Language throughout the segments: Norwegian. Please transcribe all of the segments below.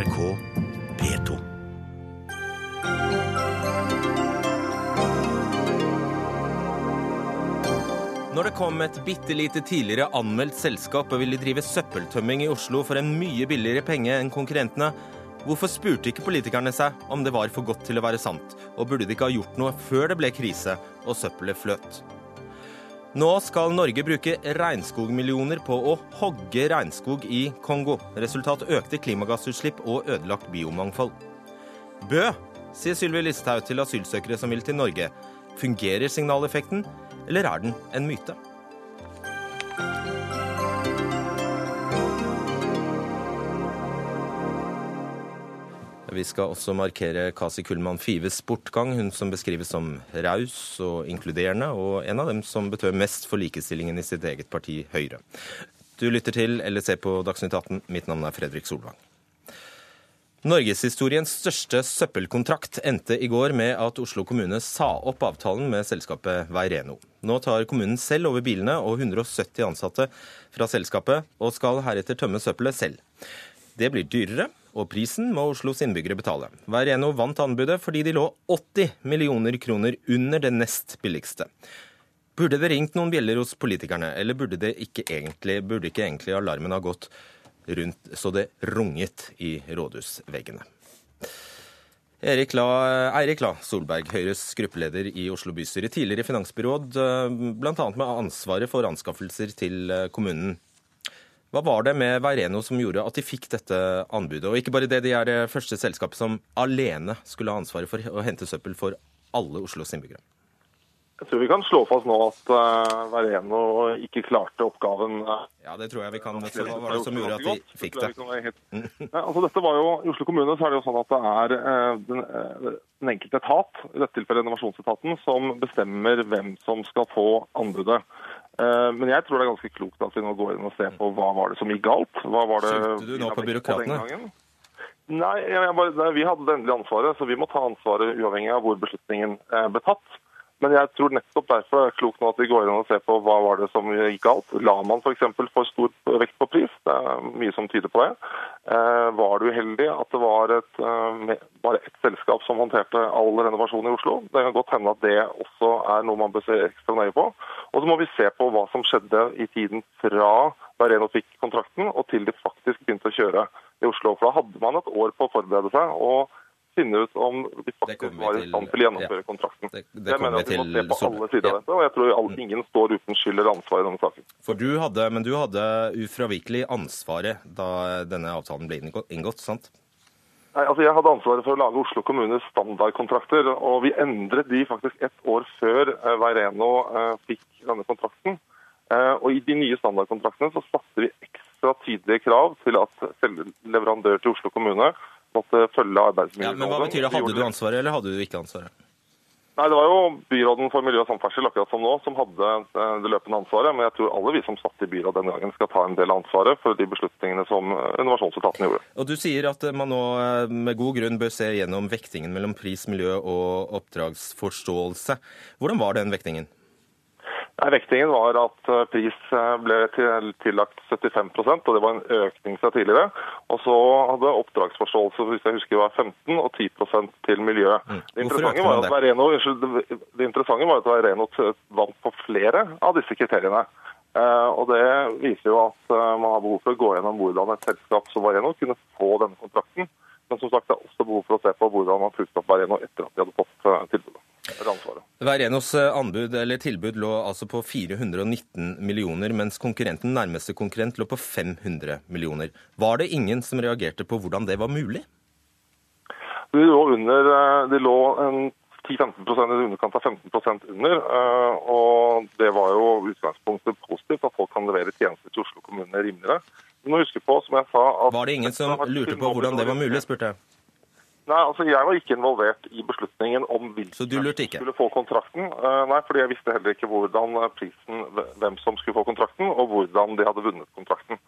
NRK P2. Når det kom et bitte lite tidligere anmeldt selskap og ville drive søppeltømming i Oslo for en mye billigere penge enn konkurrentene, hvorfor spurte ikke politikerne seg om det var for godt til å være sant, og burde de ikke ha gjort noe før det ble krise og søppelet fløt? Nå skal Norge bruke regnskogmillioner på å hogge regnskog i Kongo. Resultat økte klimagassutslipp og ødelagt biomangfold. Bø, sier Sylvi Listhaug til asylsøkere som vil til Norge. Fungerer signaleffekten, eller er den en myte? Vi skal også markere Kasi Kullmann Fives bortgang, hun som beskrives som raus og inkluderende, og en av dem som betød mest for likestillingen i sitt eget parti, Høyre. Du lytter til eller ser på Dagsnytt 18. Mitt navn er Fredrik Solvang. Norgeshistoriens største søppelkontrakt endte i går med at Oslo kommune sa opp avtalen med selskapet Veireno. Nå tar kommunen selv over bilene og 170 ansatte fra selskapet, og skal heretter tømme søppelet selv. Det blir dyrere, og prisen må Oslos innbyggere betale. Veireno vant anbudet fordi de lå 80 millioner kroner under det nest billigste. Burde det ringt noen bjeller hos politikerne, eller burde, ikke egentlig, burde ikke egentlig alarmen ha gått rundt så det runget i rådhusveggene? Erik La, Eirik La Solberg, Høyres gruppeleder i Oslo bystyre, tidligere finansbyråd, bl.a. med ansvaret for anskaffelser til kommunen. Hva var det med Veireno som gjorde at de fikk dette anbudet? Og ikke bare det, de er det første selskapet som alene skulle ha ansvaret for å hente søppel for alle Oslos innbyggere. Jeg tror vi kan slå fast nå at uh, Veireno ikke klarte oppgaven. Uh, ja, det tror jeg vi kan. Så hva var det som gjorde at de fikk det? Ja, altså dette var jo, I Oslo kommune så er det jo sånn at det er uh, den, den, enkelte etat, i dette tilfellet renovasjonsetaten, som bestemmer hvem som skal få anbudet. Men jeg tror det er ganske klokt at vi nå går inn og ser på hva var det som gikk galt. Hva var det Skyldte du nå på byråkratene? Nei, bare, vi hadde det endelige ansvaret, så vi må ta ansvaret uavhengig av hvor beslutningen ble tatt. Men jeg tror nettopp derfor er klokt nå at vi går inn og ser på hva var det som gikk galt. La man f.eks. for, for stor vekt på pris? Det er mye som tyder på det. Eh, var det uheldig at det var et, eh, bare ett selskap som håndterte all renovasjon i Oslo? Det kan godt hende at det også er noe man bør se ekstra nøye på. Og så må vi se på hva som skjedde i tiden fra Bareno fikk kontrakten og til de faktisk begynte å kjøre i Oslo. For da hadde man et år på å forberede seg. og finne ut om de faktisk var i stand til å gjennomføre kontrakten. Det, det jeg mener at Vi må se på alle sider av dette, og jeg tror alle, ingen står uten skyld eller ansvar i denne saken. For du hadde, Men du hadde ufravikelig ansvaret da denne avtalen ble inngått, sant? Nei, altså Jeg hadde ansvaret for å lage Oslo kommunes standardkontrakter, og vi endret de faktisk ett år før Veireno eh, fikk denne kontrakten. Eh, og I de nye standardkontraktene så satte vi ekstra tydelige krav til at leverandør til Oslo kommune måtte følge arbeidsmiljøloven. Ja, men hva betyr det? Hadde du ansvaret, eller hadde du ikke ansvaret? Nei, Det var jo byråden for miljø og samferdsel akkurat som nå, som hadde eh, det løpende ansvaret. Men jeg tror alle vi som satt i byråd den gangen skal ta en del av ansvaret for de beslutningene som innovasjonsetaten gjorde. Og Du sier at man nå med god grunn bør se gjennom vektingen mellom pris, miljø og oppdragsforståelse. Hvordan var den vektingen? Nei, Vektingen var at pris ble tillagt 75% og det var en økning fra tidligere. Og så hadde oppdragsforståelse hvis jeg husker var 15 og 10 til miljø. Mm. Det, interessante var at Veireno, det interessante var at Veireno vant på flere av disse kriteriene. Og Det viser jo at man har behov for å gå gjennom hvordan et selskap som Vareno kunne få denne kontrakten. Men som sagt, det er også behov for å se på hvordan man fulgte opp Vareno etter at de hadde fått tilbudet. Veirenos anbud eller tilbud lå altså på 419 millioner, mens konkurrenten nærmeste konkurrent lå på 500 millioner. Var det ingen som reagerte på hvordan det var mulig? De lå under, de lå 10-15 i underkant av 15% under. og Det var jo utgangspunktet positivt at folk kan levere tjenester til Oslo kommune rimeligere. Du må huske på, som jeg sa... Var det ingen som lurte på hvordan det var mulig, spurte jeg? Nei, altså Jeg var ikke involvert i beslutningen om hvilken ikke? skulle få kontrakten. Nei, fordi jeg visste heller ikke hvordan prisen, hvem som skulle få kontrakten, og hvordan de hadde vunnet kontrakten.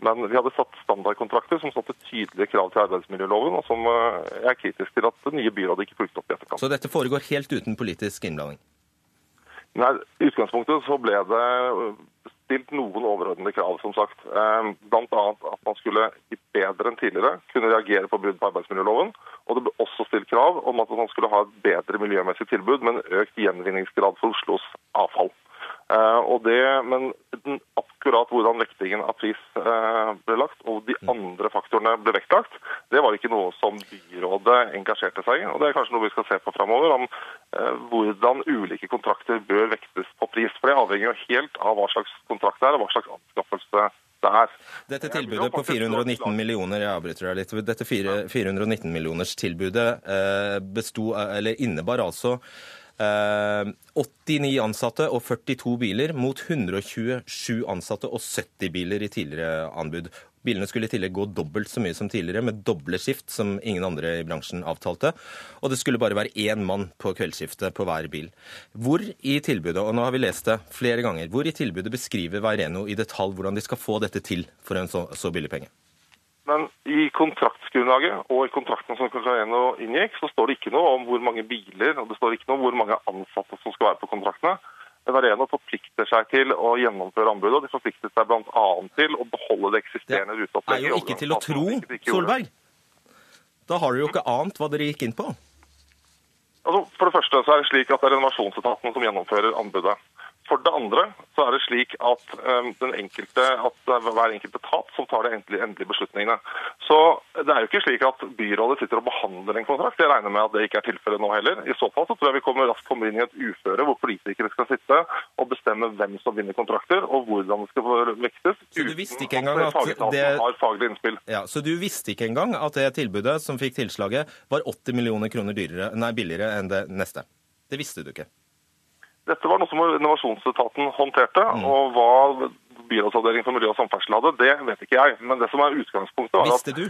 Men vi hadde satt standardkontrakter som satte tydelige krav til arbeidsmiljøloven, og som jeg er kritisk til at det nye byrådet ikke fulgte opp i etterkant. Så dette foregår helt uten politisk innblanding? Nei, I utgangspunktet så ble det stilt noen overordnede krav, som sagt. Eh, Bl.a. at man skulle bedre enn tidligere kunne reagere på brudd på arbeidsmiljøloven. Og det ble også stilt krav om at man skulle ha et bedre miljømessig tilbud med en økt gjenvinningsgrad for Oslos avfall. Eh, det, men akkurat hvordan vektingen av pris eh, ble lagt, og de mm. andre faktorene ble vektlagt, det var ikke noe som byrådet engasjerte seg i. Og det er kanskje noe vi skal se på framover, om eh, hvordan ulike kontrakter bør vektes på pris. For det avhenger jo helt av hva slags kontrakt det er, og hva slags anskaffelse det er. Dette tilbudet på 419 millioner jeg avbryter deg litt, dette 419 millioners tilbudet besto, eller innebar altså 89 eh, ansatte og 42 biler mot 127 ansatte og 70 biler i tidligere anbud. Bilene skulle i tillegg gå dobbelt så mye som tidligere, med doble skift, som ingen andre i bransjen avtalte. Og det skulle bare være én mann på kveldsskiftet på hver bil. Hvor i tilbudet, og nå har vi lest det flere ganger, hvor i tilbudet beskriver Veireno i detalj hvordan de skal få dette til for en så, så billig penge? Men i kontraktsgrunnlaget og i kontrakten som Cocareno inngikk, så står det ikke noe om hvor mange biler og det står ikke noe om hvor mange ansatte som skal være på kontraktene. Vareno forplikter seg til å gjennomføre anbudet, og de forplikter seg bl.a. til å beholde det eksisterende ruteopplegget. Det er jo ikke til å tro, Solberg. Da har dere jo ikke ant hva dere gikk inn på. Altså, for det første så er det slik at det er renovasjonsetaten som gjennomfører anbudet. For det andre så er det slik at, den enkelte, at hver enkelt etat som tar de endelige, endelige, beslutningene. Så det er jo ikke slik at byrådet sitter og behandler en kontrakt. Jeg regner med at det ikke er tilfellet nå heller. I så fall så tror jeg vi kommer raskt kommer inn i et uføre hvor politikere skal sitte og bestemme hvem som vinner kontrakter og hvordan det skal vektes. Så du visste ikke engang at, at det har faglig innspill. Ja, Så du visste ikke engang at det tilbudet som fikk tilslaget, var 80 millioner kroner dyrere, nei, billigere enn det neste? Det visste du ikke? Dette var noe som innovasjonsetaten håndterte. mm. og hva byrådsavdelingen for miljø og samferdsel hadde, det vet ikke jeg. Men det som er utgangspunktet var Visste du?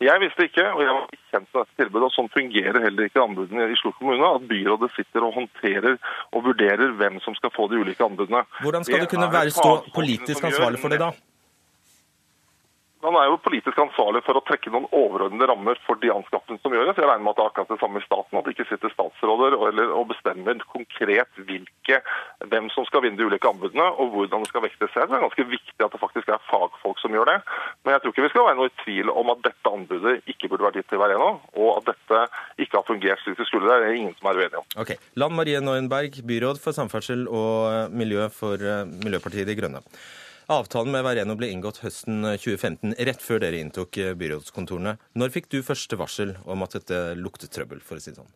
Jeg visste ikke, og jeg var ikke kjent med dette tilbudet. og Sånn fungerer heller ikke anbudene i Oslo kommune. At byrådet sitter og håndterer og vurderer hvem som skal få de ulike anbudene. Hvordan skal det du kunne være stå politisk ansvarlig for det da? Man er jo politisk ansvarlig for å trekke noen overordnede rammer for de anskaffelsene som gjøres. Jeg regner med at det er akkurat det samme i staten, at det ikke sitter statsråder eller, og bestemmer konkret hvilke, hvem som skal vinne de ulike anbudene og hvordan det skal vektes. Det er ganske viktig at det faktisk er fagfolk som gjør det. Men jeg tror ikke vi skal være noe i tvil om at dette anbudet ikke burde vært gitt til Vereno, og at dette ikke har fungert slik det skulle. Det er ingen som er uenig om. Ok. Land Marie Neuenberg, byråd for samferdsel og miljø for eh, Miljøpartiet De Grønne. Avtalen med Vareno ble inngått høsten 2015, rett før dere inntok eh, byrådskontorene. Når fikk du første varsel om at dette luktet trøbbel, for å si det sånn?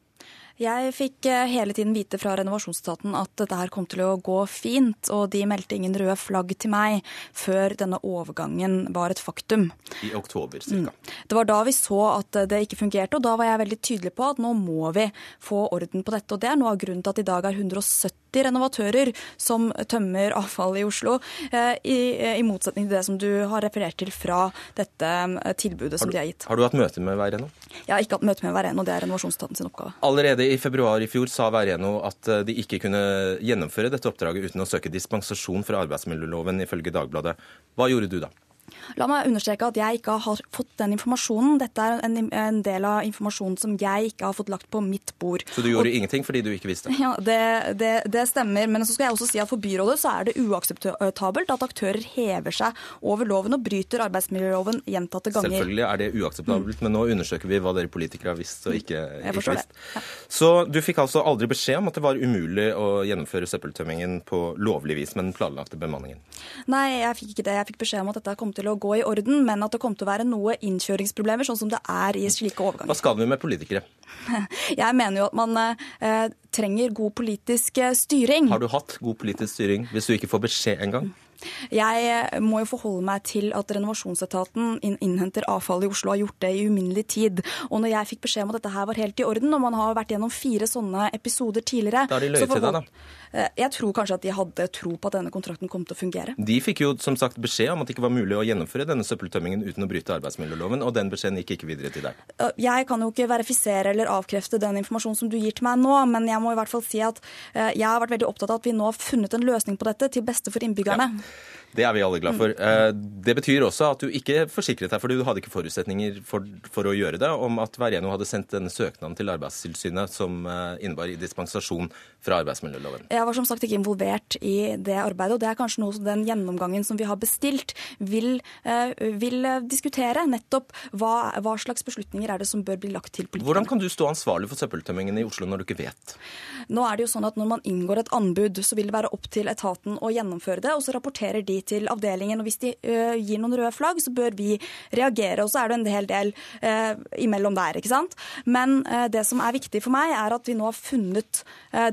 Jeg fikk eh, hele tiden vite fra renovasjonsstaten at dette her kom til å gå fint, og de meldte ingen røde flagg til meg før denne overgangen var et faktum. I oktober ca. Mm. Det var da vi så at det ikke fungerte, og da var jeg veldig tydelig på at nå må vi få orden på dette. Og det er noe av grunnen til at i dag er 170 renovatører som tømmer avfall i Oslo, eh, i, i motsetning til det som du har referert til fra dette tilbudet tilbudet som de har gitt. Har du hatt møte med Veireno? Jeg har ikke hatt møte med Veireno, det er renovasjonsstaten sin oppgave. Allerede i februar i fjor sa Væreno at eh, de ikke kunne gjennomføre dette oppdraget uten å søke dispensasjon fra arbeidsmiljøloven, ifølge Dagbladet. Hva gjorde du da? La meg understreke at jeg ikke har fått den informasjonen. Dette er en, en, del av informasjonen som jeg ikke har fått lagt på mitt bord. Så du gjorde og, ingenting fordi du ikke visste? Ja, det, det, det, stemmer. Men så skal jeg også si at for byrådet så er det uakseptabelt at aktører hever seg over loven og bryter arbeidsmiljøloven gjentatte ganger. Selvfølgelig er det uakseptabelt, mm. men nå undersøker vi hva dere politikere har visst og ikke, ikke visst. Ja. Så du fikk altså aldri beskjed om at det var umulig å gjennomføre søppeltømmingen på lovlig vis med den planlagte bemanningen? Nei, jeg fikk ikke det. Jeg fikk beskjed om at dette kom til å gå i orden, men at det kom til å være noe innkjøringsproblemer, sånn som det er i slike overganger. Hva skal vi med politikere? Jeg mener jo at man eh, trenger god politisk eh, styring. Har du hatt god politisk styring hvis du ikke får beskjed engang? Jeg eh, må jo forholde meg til at renovasjonsetaten innhenter avfall i Oslo, og har gjort det i uminnelig tid. Og når jeg fikk beskjed om at dette her var helt i orden, og man har vært gjennom fire sånne episoder tidligere Da har de løyet til deg, da? Eh, jeg tror kanskje at de hadde tro på at denne kontrakten kom til å fungere. De fikk jo som sagt beskjed om at det ikke var mulig å gjennomføre denne søppeltømmingen uten å bryte arbeidsmiljøloven, og den beskjeden gikk ikke videre til deg. Eh, jeg kan jo ikke verifisere eller avkrefte den informasjonen som du gir til meg nå, men jeg må i hvert fall si at jeg har vært veldig opptatt av at vi nå har funnet en løsning på dette til beste for innbyggerne. Ja. Det er vi alle glad for. Eh, det betyr også at du ikke forsikret deg, for du hadde ikke forutsetninger for, for, å gjøre det, om at Vereno hadde sendt denne søknaden til Arbeidstilsynet som eh, innebar i dispensasjon fra arbeidsmiljøloven. Jeg var som sagt ikke involvert i det arbeidet, og det er kanskje noe den gjennomgangen som vi har bestilt, vil, eh, vil diskutere. Nettopp hva, hva, slags beslutninger er det som bør bli lagt til politikerne. Hvordan kan du stå ansvarlig for søppeltømmingen i Oslo når du ikke vet? Nå er det jo sånn at Når man inngår et anbud, så vil det være opp til etaten å gjennomføre det, og så rapporterer de til avdelingen. og Hvis de uh, gir noen røde flagg, så bør vi reagere. Og så er det en hel del uh, imellom der. ikke sant? Men uh, det som er viktig for meg, er at vi nå har funnet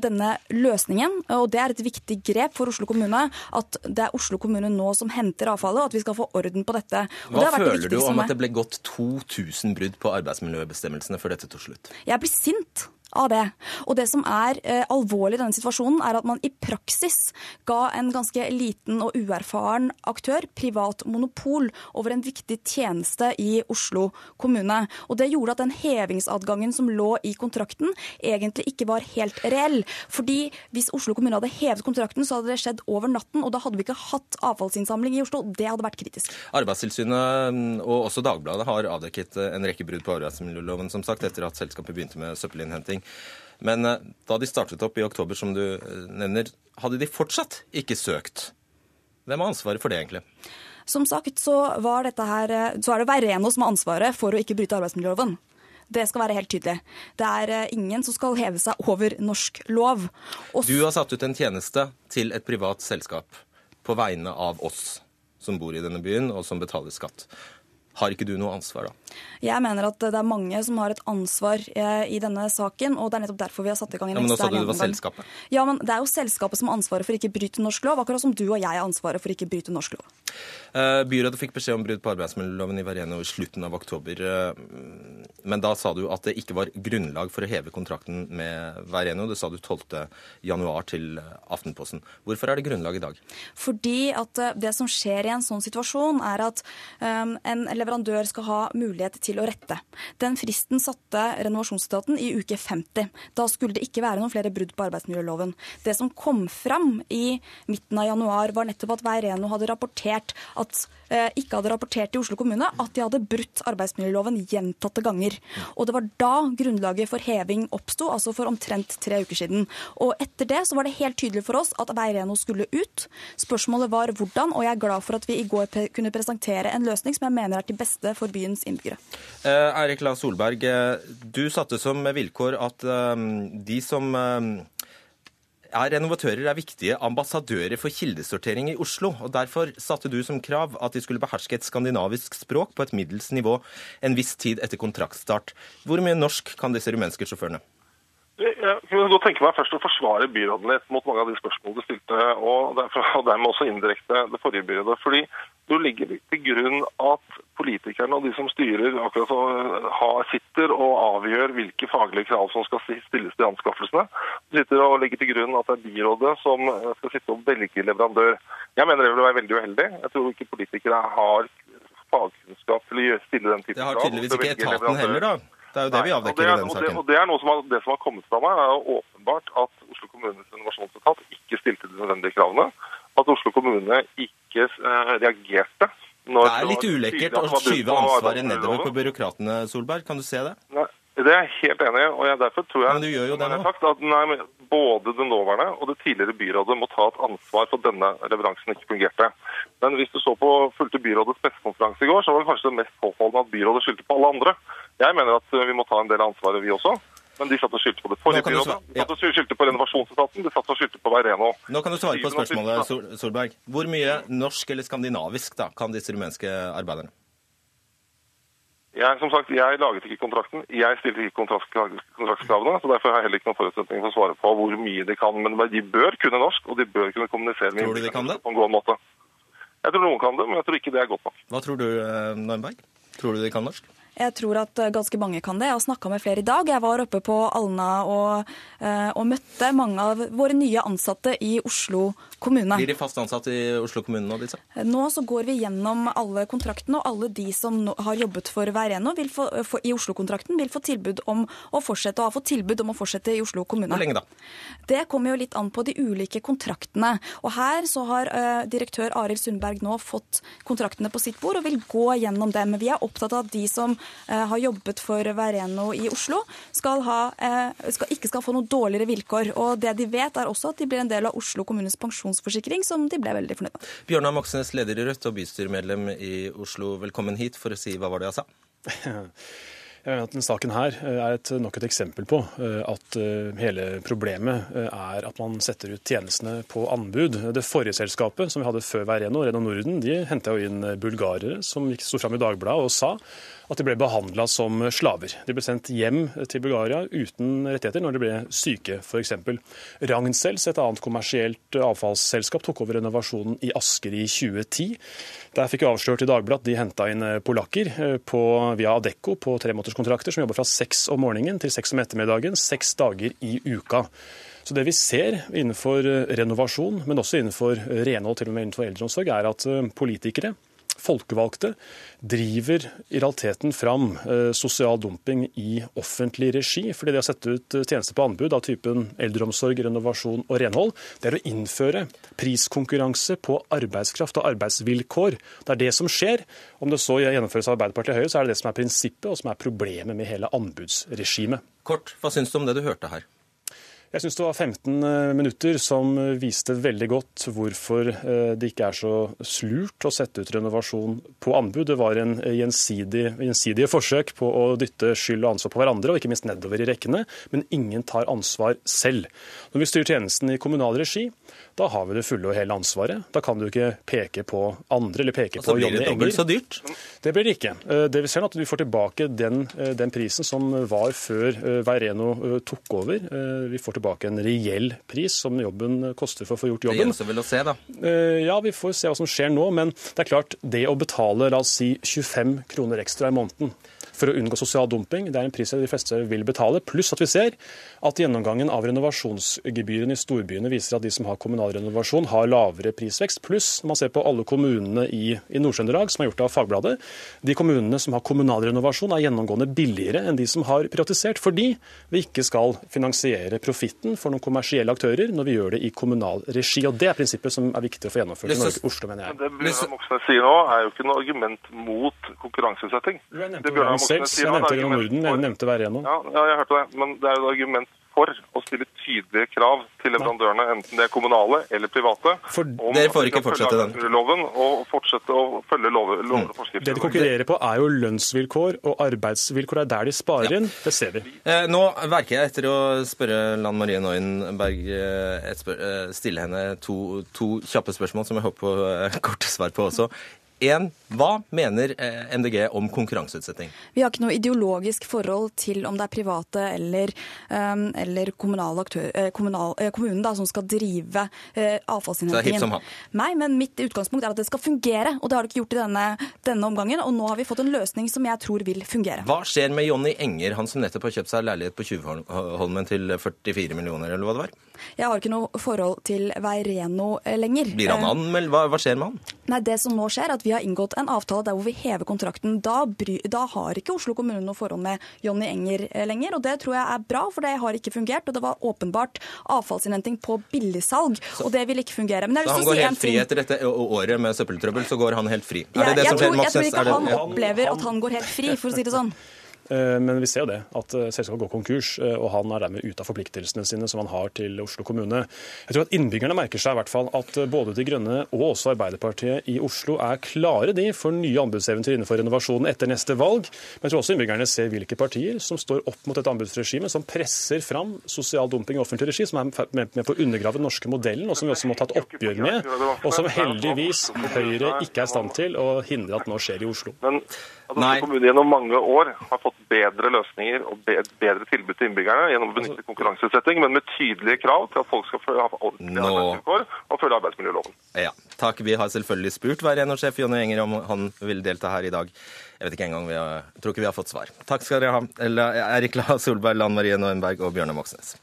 denne løsningen. Og det er et viktig grep for Oslo kommune. At det er Oslo kommune nå som henter avfallet, og at vi skal få orden på dette. Hva føler du om at det ble gått 2000 brudd på arbeidsmiljøbestemmelsene før dette tok slutt? Jeg blir sint av det. Og det som er eh, alvorlig i denne situasjonen, er at man i praksis ga en ganske liten og uerfaren aktør privat monopol over en viktig tjeneste i Oslo kommune. Og det gjorde at den hevingsadgangen som lå i kontrakten, egentlig ikke var helt reell. Fordi hvis Oslo kommune hadde hevet kontrakten, så hadde det skjedd over natten, og da hadde vi ikke hatt avfallsinnsamling i Oslo. Det hadde vært kritisk. Arbeidstilsynet mm, og også Dagbladet har avdekket en rekke brudd på arbeidsmiljøloven, som sagt, etter at selskapet begynte med søppelinnhenting. Men eh, da de startet opp i oktober, som du eh, nevner, hadde de fortsatt ikke søkt. Hvem har ansvaret for det, egentlig? Som sagt så, var dette her, eh, så er det Veireno som har ansvaret for å ikke bryte arbeidsmiljøloven. Det skal være helt tydelig. Det er ingen som skal heve seg over norsk lov. Og du har satt ut en tjeneste til et privat selskap på vegne av oss som bor i denne byen, og som betaler skatt. Har ikke du noe ansvar da? Jeg mener at det er mange som har et ansvar eh, i denne saken, og det er nettopp derfor vi har satt i gang en ja, men nå sa du det var Selskapet. Ja, men det er jo selskapet som har ansvaret for ikke bryte norsk lov, akkurat som du og jeg har ansvaret for ikke bryte norsk lov. Eh, byrådet fikk beskjed om brudd på arbeidsmiljøloven i Vareno i slutten av oktober. Eh, men da sa du at det ikke var grunnlag for å heve kontrakten med Vareno. Det sa du 12. januar til Aftenposten. Hvorfor er det grunnlag i dag? Fordi at det som skjer i en sånn situasjon, er at en leverandør skal ha mulighet til å rette. Den fristen satte renovasjonsetaten i uke 50. Da skulle det ikke være noen flere brudd på arbeidsmiljøloven. Det som kom fram i midten av januar, var nettopp at Veireno hadde rapportert at eh, ikke hadde rapportert til Oslo kommune at de hadde brutt arbeidsmiljøloven gjentatte ganger. Og det var da grunnlaget for heving oppsto, altså for omtrent tre uker siden. Og etter det så var det helt tydelig for oss at Veireno skulle ut. Spørsmålet var hvordan, og jeg er glad for at vi i går kunne presentere en løsning som jeg mener er til beste for byens innbyggere. Eh, Eirik La Solberg, eh, du satte som vilkår at eh, de som er renovatører er viktige ambassadører for kildesortering i Oslo. og Derfor satte du som krav at de skulle beherske et skandinavisk språk på et middels nivå en viss tid etter kontraktstart. Hvor mye norsk kan disse rumenske sjåførene? Jeg kunne godt tenke meg først å forsvare byråden litt mot mange av de spørsmålene du stilte, og, derfor, og dermed også indirekte det forrige byrådet. fordi du ligger til grunn at politikerne og de som styrer, akkurat så har, sitter og avgjør hvilke faglige krav som skal stilles til anskaffelsene. Du sitter og legger til grunn at det er byrådet som skal sitte og velge leverandør. Jeg mener det vil være veldig uheldig. Jeg tror ikke politikere har fagkunnskap til å stille den type krav. Det har tydeligvis ikke etaten heller, da. Det er jo det vi avdekker i denne saken. Og det, er noe som har, det som har kommet fra meg, er åpenbart at Oslo kommunes innovasjonsetat ikke stilte de nødvendige kravene. At Oslo kommune ikke eh, reagerte. Det er litt ulekkert å skyve ansvaret nedover på byråkratene, Solberg. Kan du se det? Nei, det er jeg helt enig i. og jeg, derfor tror jeg, Men du gjør jo det nå. Sagt, at nei, både det nåværende og det tidligere byrådet må ta et ansvar for at denne leveransen ikke fungerte. Men hvis du så på fulgte byrådets pressekonferanse i går, så var det kanskje det mest påfallende at byrådet skyldte på alle andre. Jeg mener at eh, vi må ta en del av ansvaret, vi også. Men de satt og skyldte på det forrige byrådet. De satt og skyldte på renovasjonsetaten, de satt og skyldte på Veireno. Nå kan du svare på spørsmålet, Solberg. Hvor mye norsk eller skandinavisk da, kan disse rumenske arbeiderne? Jeg, som sagt, jeg laget ikke kontrakten. Jeg stilte ikke kontraktskravene. så Derfor har jeg heller ikke noen forutsetning for å svare på hvor mye de kan. Men de bør kunne norsk, og de bør kunne kommunisere med tror de kan det? på en god måte. Jeg tror noen kan det, men jeg tror ikke det er godt nok. Hva tror du, eh, Nornberg? Tror du de kan norsk? Jeg tror at eh, ganske mange kan det. Jeg har snakka med flere i dag. Jeg var oppe på Alna og, eh, og, møtte mange av våre nye ansatte i Oslo kommune. Blir de fast ansatt i Oslo kommune nå, Lisa? Nå så går vi gjennom alle kontraktene, og alle de som har jobbet for Veireno i Oslo-kontrakten, vil få tilbud om å fortsette, og har fått tilbud om å fortsette i Oslo kommune. Hvor lenge da? Det kommer jo litt an på de ulike kontraktene. Og her så har direktør Arild Sundberg nå fått kontraktene på sitt bord og vil gå gjennom dem. Vi er opptatt av at de som har jobbet for Vereno i Oslo, skal ha, uh, skal, ikke skal få noe dårligere vilkår. Og det de vet, er også at de blir en del av Oslo kommunes pensjonsforsikring, som de ble veldig fornøyd med. Bjørnar Moxnes, leder i Rødt og bystyremedlem i Oslo, velkommen hit for å si hva var det jeg sa? Jeg mener at denne Saken her eh, er et, nok et eksempel på eh, at eh, hele problemet er at man setter ut tjenestene på anbud. Det forrige selskapet som vi hadde før Veireno, Reno Norden, de henta jo inn bulgarere som sto fram i Dagbladet og sa at de ble behandla som slaver. De ble sendt hjem til Bulgaria uten rettigheter når de ble syke, f.eks. Ragnsels, et annet kommersielt avfallsselskap, tok over renovasjonen i Asker i 2010. Der fikk jo avslørt i Dagbladet at de henta inn polakker på, via Adecco på tremånederskontrakter som jobber fra seks om morgenen til seks om ettermiddagen, seks dager i uka. Så Det vi ser innenfor renovasjon, men også innenfor renhold, til og med innenfor eldreomsorg, er at politikere folkevalgte driver i realiteten fram eh, sosial dumping i offentlig regi, fordi de har sett ut eh, tjenester på anbud av typen eldreomsorg, renovasjon og renhold. Det er å innføre priskonkurranse på arbeidskraft og arbeidsvilkår. Det er det som skjer. Om det så gjennomføres av Arbeiderpartiet og Høyre, så er det det som er prinsippet, og som er problemet med hele anbudsregimet. Kort, hva syns du om det du hørte her? Jeg syns det var 15 eh, minutter som viste veldig godt hvorfor eh, det ikke er så slurt å sette ut renovasjon på anbud. Det var en gjensidig, gjensidige forsøk på å dytte skyld og ansvar på hverandre, og ikke minst nedover i rekkene, men ingen tar ansvar selv. Når vi styrer tjenesten i kommunal regi, da har vi det fulle og hele ansvaret. Da kan du ikke peke på andre eller peke på Johnny Enger. Blir det dobbelt så dyrt? Det blir det ikke. Eh, det vi ser at du får tilbake den, eh, den prisen som var før eh, Veireno tok over. Vi får tilbake en reell pris som jobben koster for å få gjort jobben. Det gjenstår vel å se, da? Ja, vi får se hva som skjer nå. Men det er klart, det å betale la oss si 25 kroner ekstra i måneden for å unngå sosial dumping. Det er en pris de fleste vil betale. Pluss at vi ser at gjennomgangen av renovasjonsgebyrene i storbyene viser at de som har kommunal renovasjon, har lavere prisvekst. Pluss når man ser på alle kommunene i, i Nord-Trøndelag, som er gjort av Fagbladet, de kommunene som har kommunal renovasjon, er gjennomgående billigere enn de som har privatisert. Fordi vi ikke skal finansiere profitten for noen kommersielle aktører når vi gjør det i kommunal regi. Og Det er prinsippet som er viktig å få gjennomført i Norge, Oslo, mener jeg. Det Bjørnar Moxnes sier nå, er jo ikke noe argument mot konkurranseutsetting. Jeg nevnte selv, jeg nevnte Norden, jeg nevnte Vereno. Ja, ja, jeg hørte det. Men det er jo et argument for å stille tydelige krav til leverandørene, enten det er kommunale eller private. For Dere får ikke fortsette den. Loven og fortsette å følge lover, lover og forskrifter. Det de konkurrerer på, er jo lønnsvilkår og arbeidsvilkår. Det er der de sparer inn. Det ser vi. Eh, nå verker jeg etter å spørre Lan Marie Neuenberg eh, eh, stille henne to, to, kjappe spørsmål som jeg håper på eh, korte svar på også. En, hva mener eh, MDG om konkurranseutsetting? Vi har ikke noe ideologisk forhold til om det er private eller, um, eller aktør, eh, kommunal, kommunen da, som skal drive avfallsinnhentingen. Nei, men mitt utgangspunkt er at det skal fungere, og det har det ikke gjort i denne, denne, omgangen. Og nå har vi fått en løsning som jeg tror vil fungere. Hva skjer med Jonny Enger, han som nettopp har kjøpt seg leilighet på Tjuvholmen til 44 millioner, eller hva det var? Jeg har ikke noe forhold til Veireno lenger. Blir han anmeldt? Hva, hva skjer med han? Nei, Det som nå skjer, er at vi har inngått en avtale der hvor vi hever kontrakten. Da, bry, da har ikke Oslo kommune noe forhold med Jonny Enger eh, lenger. og Det tror jeg er bra, for det har ikke fungert. Og det var åpenbart avfallsinnhenting på billigsalg, og det vil ikke fungere. Men så han går si helt fri etter dette året med søppeltrøbbel, så går han helt fri? Er det det som skjer? Jeg tror ikke han opplever at han går helt fri, for å si det sånn. Eh, men vi ser jo det, at eh, selskapet går konkurs, eh, og han er dermed ute av forpliktelsene sine som han har til Oslo kommune. Jeg tror at Innbyggerne merker seg i hvert fall at både De Grønne og også Arbeiderpartiet i Oslo er klare de for nye anbudseventyr innenfor renovasjonen etter neste valg. Men jeg tror også innbyggerne ser hvilke partier som står opp mot et anbudsregime som presser fram sosial dumping i offentlig regi, som er med på å undergrave den norske modellen, og som vi også må ta et oppgjør med, og som heldigvis Høyre ikke er i stand til å hindre at nå skjer i Oslo. Men at Oslo kommune gjennom mange år har fått bedre løsninger og bedre tilbud til innbyggerne gjennom å benytte konkurranseutsetting, men med tydelige krav til at folk skal følge arbeidsvilkår og følge arbeidsmiljøloven. Ja, takk. Vi har selvfølgelig spurt hver sjef Jonny Enger om han vil delta her i dag. Jeg vet ikke engang, vi har, tror ikke vi har fått svar. Takk skal dere ha, Erik La Solberg, Lan Marie Noenberg og Bjørnar Moxnes.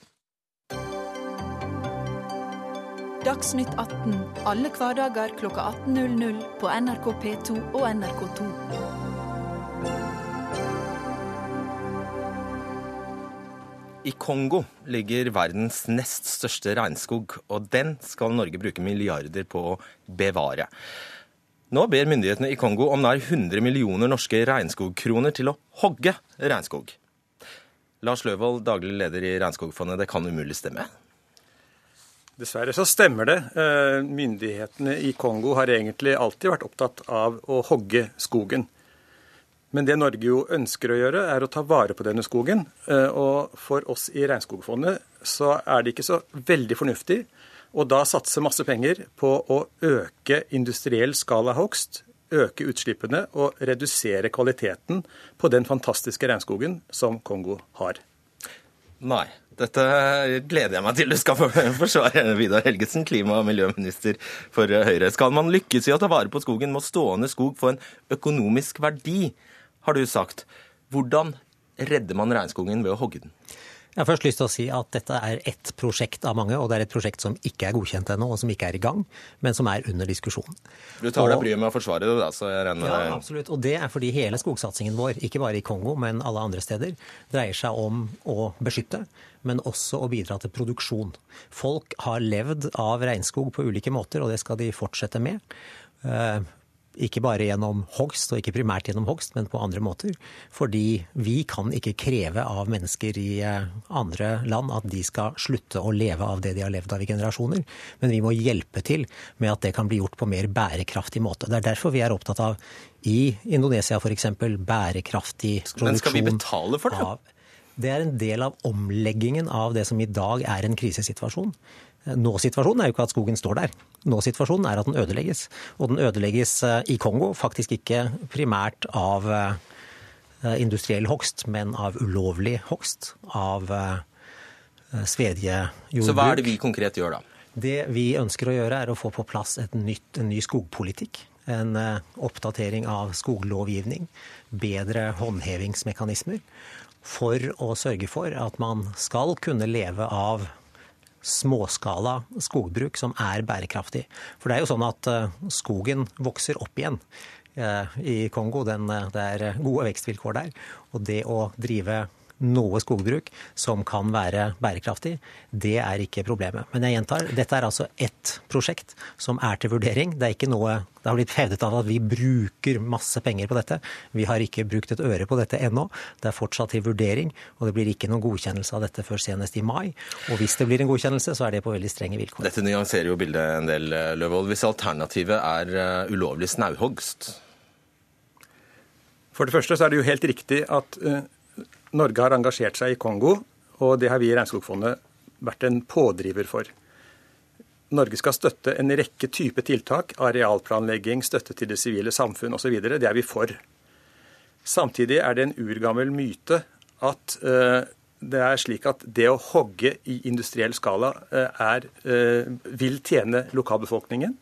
Dagsnytt 18 alle hverdager kl 18.00 på NRK P2 og NRK2. I Kongo ligger verdens nest største regnskog, og den skal Norge bruke milliarder på å bevare. Nå ber myndighetene i Kongo om nær 100 millioner norske regnskogkroner til å hogge regnskog. Lars Løvold, daglig leder i Regnskogfondet, det kan umulig stemme? Dessverre så stemmer det. Eh, myndighetene i Kongo har egentlig alltid vært opptatt av å hogge skogen. Men det Norge jo ønsker å gjøre, er å ta vare på denne skogen. Eh, og for oss i Regnskogfondet så er det ikke så veldig fornuftig og da satse masse penger på å øke industriell skala hogst, øke utslippene og redusere kvaliteten på den fantastiske regnskogen som Kongo har. Nei. Dette gleder jeg meg til du skal forsvare, Vidar Helgesen, klima- og miljøminister for Høyre. Skal man lykkes i å ta vare på skogen, må stående skog få en økonomisk verdi, har du sagt. Hvordan redder man regnskogen ved å hogge den? Jeg har først lyst til å si at dette er ett prosjekt av mange, og det er et prosjekt som ikke er godkjent ennå, og som ikke er i gang, men som er under diskusjon. Du tar deg bryet med å forsvare det, da, så jeg regner med Ja, absolutt. Og det er fordi hele skogsatsingen vår, ikke bare i Kongo, men alle andre steder, dreier seg om å beskytte, men også å bidra til produksjon. Folk har levd av regnskog på ulike måter, og det skal de fortsette med. Ikke bare gjennom hogst, og ikke primært gjennom hogst, men på andre måter. Fordi vi kan ikke kreve av mennesker i eh, andre land at de skal slutte å leve av det de har levd av i generasjoner. Men vi må hjelpe til med at det kan bli gjort på mer bærekraftig måte. Det er derfor vi er opptatt av i Indonesia f.eks. bærekraftig produksjon. Men skal vi betale for det? Av, det er en del av omleggingen av det som i dag er en krisesituasjon. Nå-situasjonen er jo ikke at skogen står der. Nå-situasjonen er at den ødelegges. Og den ødelegges eh, i Kongo faktisk ikke primært av eh, industriell hogst, men av ulovlig hogst. Av svedige svedjejordbruk. Så hva er det vi konkret gjør da? Det vi ønsker å gjøre, er å få på plass nytt, en ny skogpolitikk. En oppdatering av skoglovgivning. Bedre håndhevingsmekanismer. For å sørge for at man skal kunne leve av småskala skogbruk som er bærekraftig. For det er jo sånn at eh, skogen vokser opp igjen eh, i Kongo. Den, eh, det er gode vekstvilkår der. Og det å drive noe skogbruk som kan være bærekraftig, det er ikke problemet. Men jeg gjentar, dette er altså ett prosjekt som er til vurdering. Det er ikke noe det har blitt hevdet av at vi bruker masse penger på dette. Vi har ikke brukt et øre på dette ennå. Det er fortsatt til vurdering, og det blir ikke noen godkjennelse av dette før senest i mai. Og hvis det blir en godkjennelse, så er det på veldig strenge vilkår. Dette nyanserer jo bildet en del, Løvold. Hvis alternativet er eh, ulovlig snauhogst? For det første så er det jo helt riktig at uh, Norge har engasjert seg i Kongo, og det har vi i Regnskogfondet vært en pådriver for. Norge skal støtte en rekke typer tiltak, arealplanlegging, støtte til det sivile samfunn osv. Det er vi for. Samtidig er det en urgammel myte at uh, det er slik at det å hogge i industriell skala uh, er, uh, vil tjene lokalbefolkningen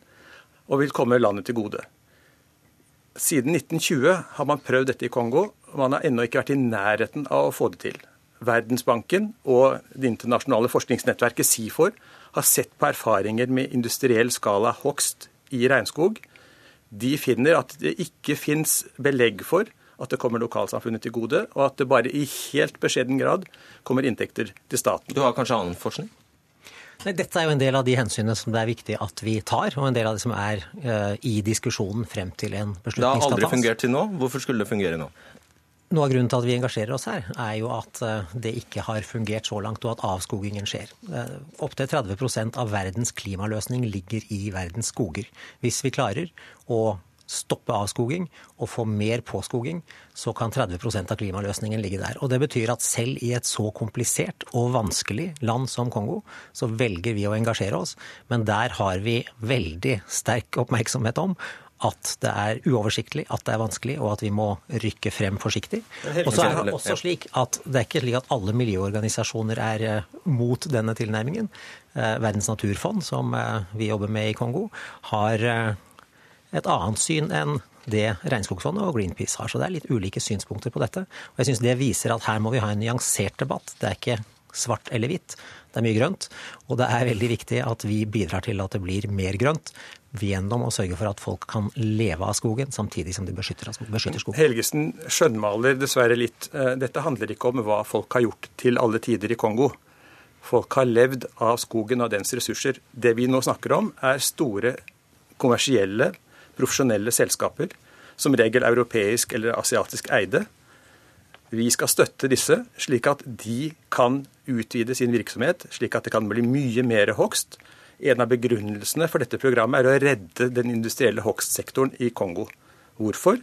og vil komme landet til gode. Siden 1920 har man prøvd dette i Kongo, og man har ennå ikke vært i nærheten av å få det til. Verdensbanken og det internasjonale forskningsnettverket SIFOR har sett på erfaringer med industriell skala hogst i regnskog. De finner at det ikke fins belegg for at det kommer lokalsamfunnet til gode, og at det bare i helt beskjeden grad kommer inntekter til staten. Du har kanskje annen forskning? Dette er jo en del av de hensynene som det er viktig at vi tar, og en del av det som er uh, i diskusjonen frem til en beslutning Det har aldri fungert til nå. Hvorfor skulle det fungere nå? Noe av grunnen til at vi engasjerer oss her, er jo at uh, det ikke har fungert så langt, og at avskogingen skjer. Uh, Opptil 30% av verdens klimaløsning ligger i verdens skoger. Hvis vi klarer å stoppe avskoging og få mer påskoging, så kan 30% av klimaløsningen ligge der. Og Det betyr at selv i et så komplisert og vanskelig land som Kongo, så velger vi å engasjere oss. Men der har vi veldig sterk oppmerksomhet om at det er uoversiktlig, at det er vanskelig, og at vi må rykke frem forsiktig. Og så er det også slik at det er ikke slik at alle miljøorganisasjoner er eh, mot denne tilnærmingen. Eh, Verdens naturfond, som eh, vi jobber med i Kongo, har et annet syn enn det Regnskogfondet og Greenpeace har. Så det er litt ulike synspunkter på dette. Og jeg syns det viser at her må vi ha en nyansert debatt. Det er ikke svart eller hvitt. Det er mye grønt. Og det er veldig viktig at vi bidrar til at det blir mer grønt gjennom å sørge for at folk kan leve av skogen, samtidig som de beskytter, beskytter skogen. Helgesen skjønnmaler dessverre litt. Eh, dette handler ikke om hva folk har gjort til alle tider i Kongo. Folk har levd av skogen og dens ressurser. Det vi nå snakker om, er store kommersielle profesjonelle selskaper, som regel europeisk eller asiatisk eide. Vi skal støtte disse, slik at de kan utvide sin virksomhet, slik at det kan bli mye mer hogst. En av begrunnelsene for dette programmet er å redde den industrielle hogstsektoren i Kongo. Hvorfor?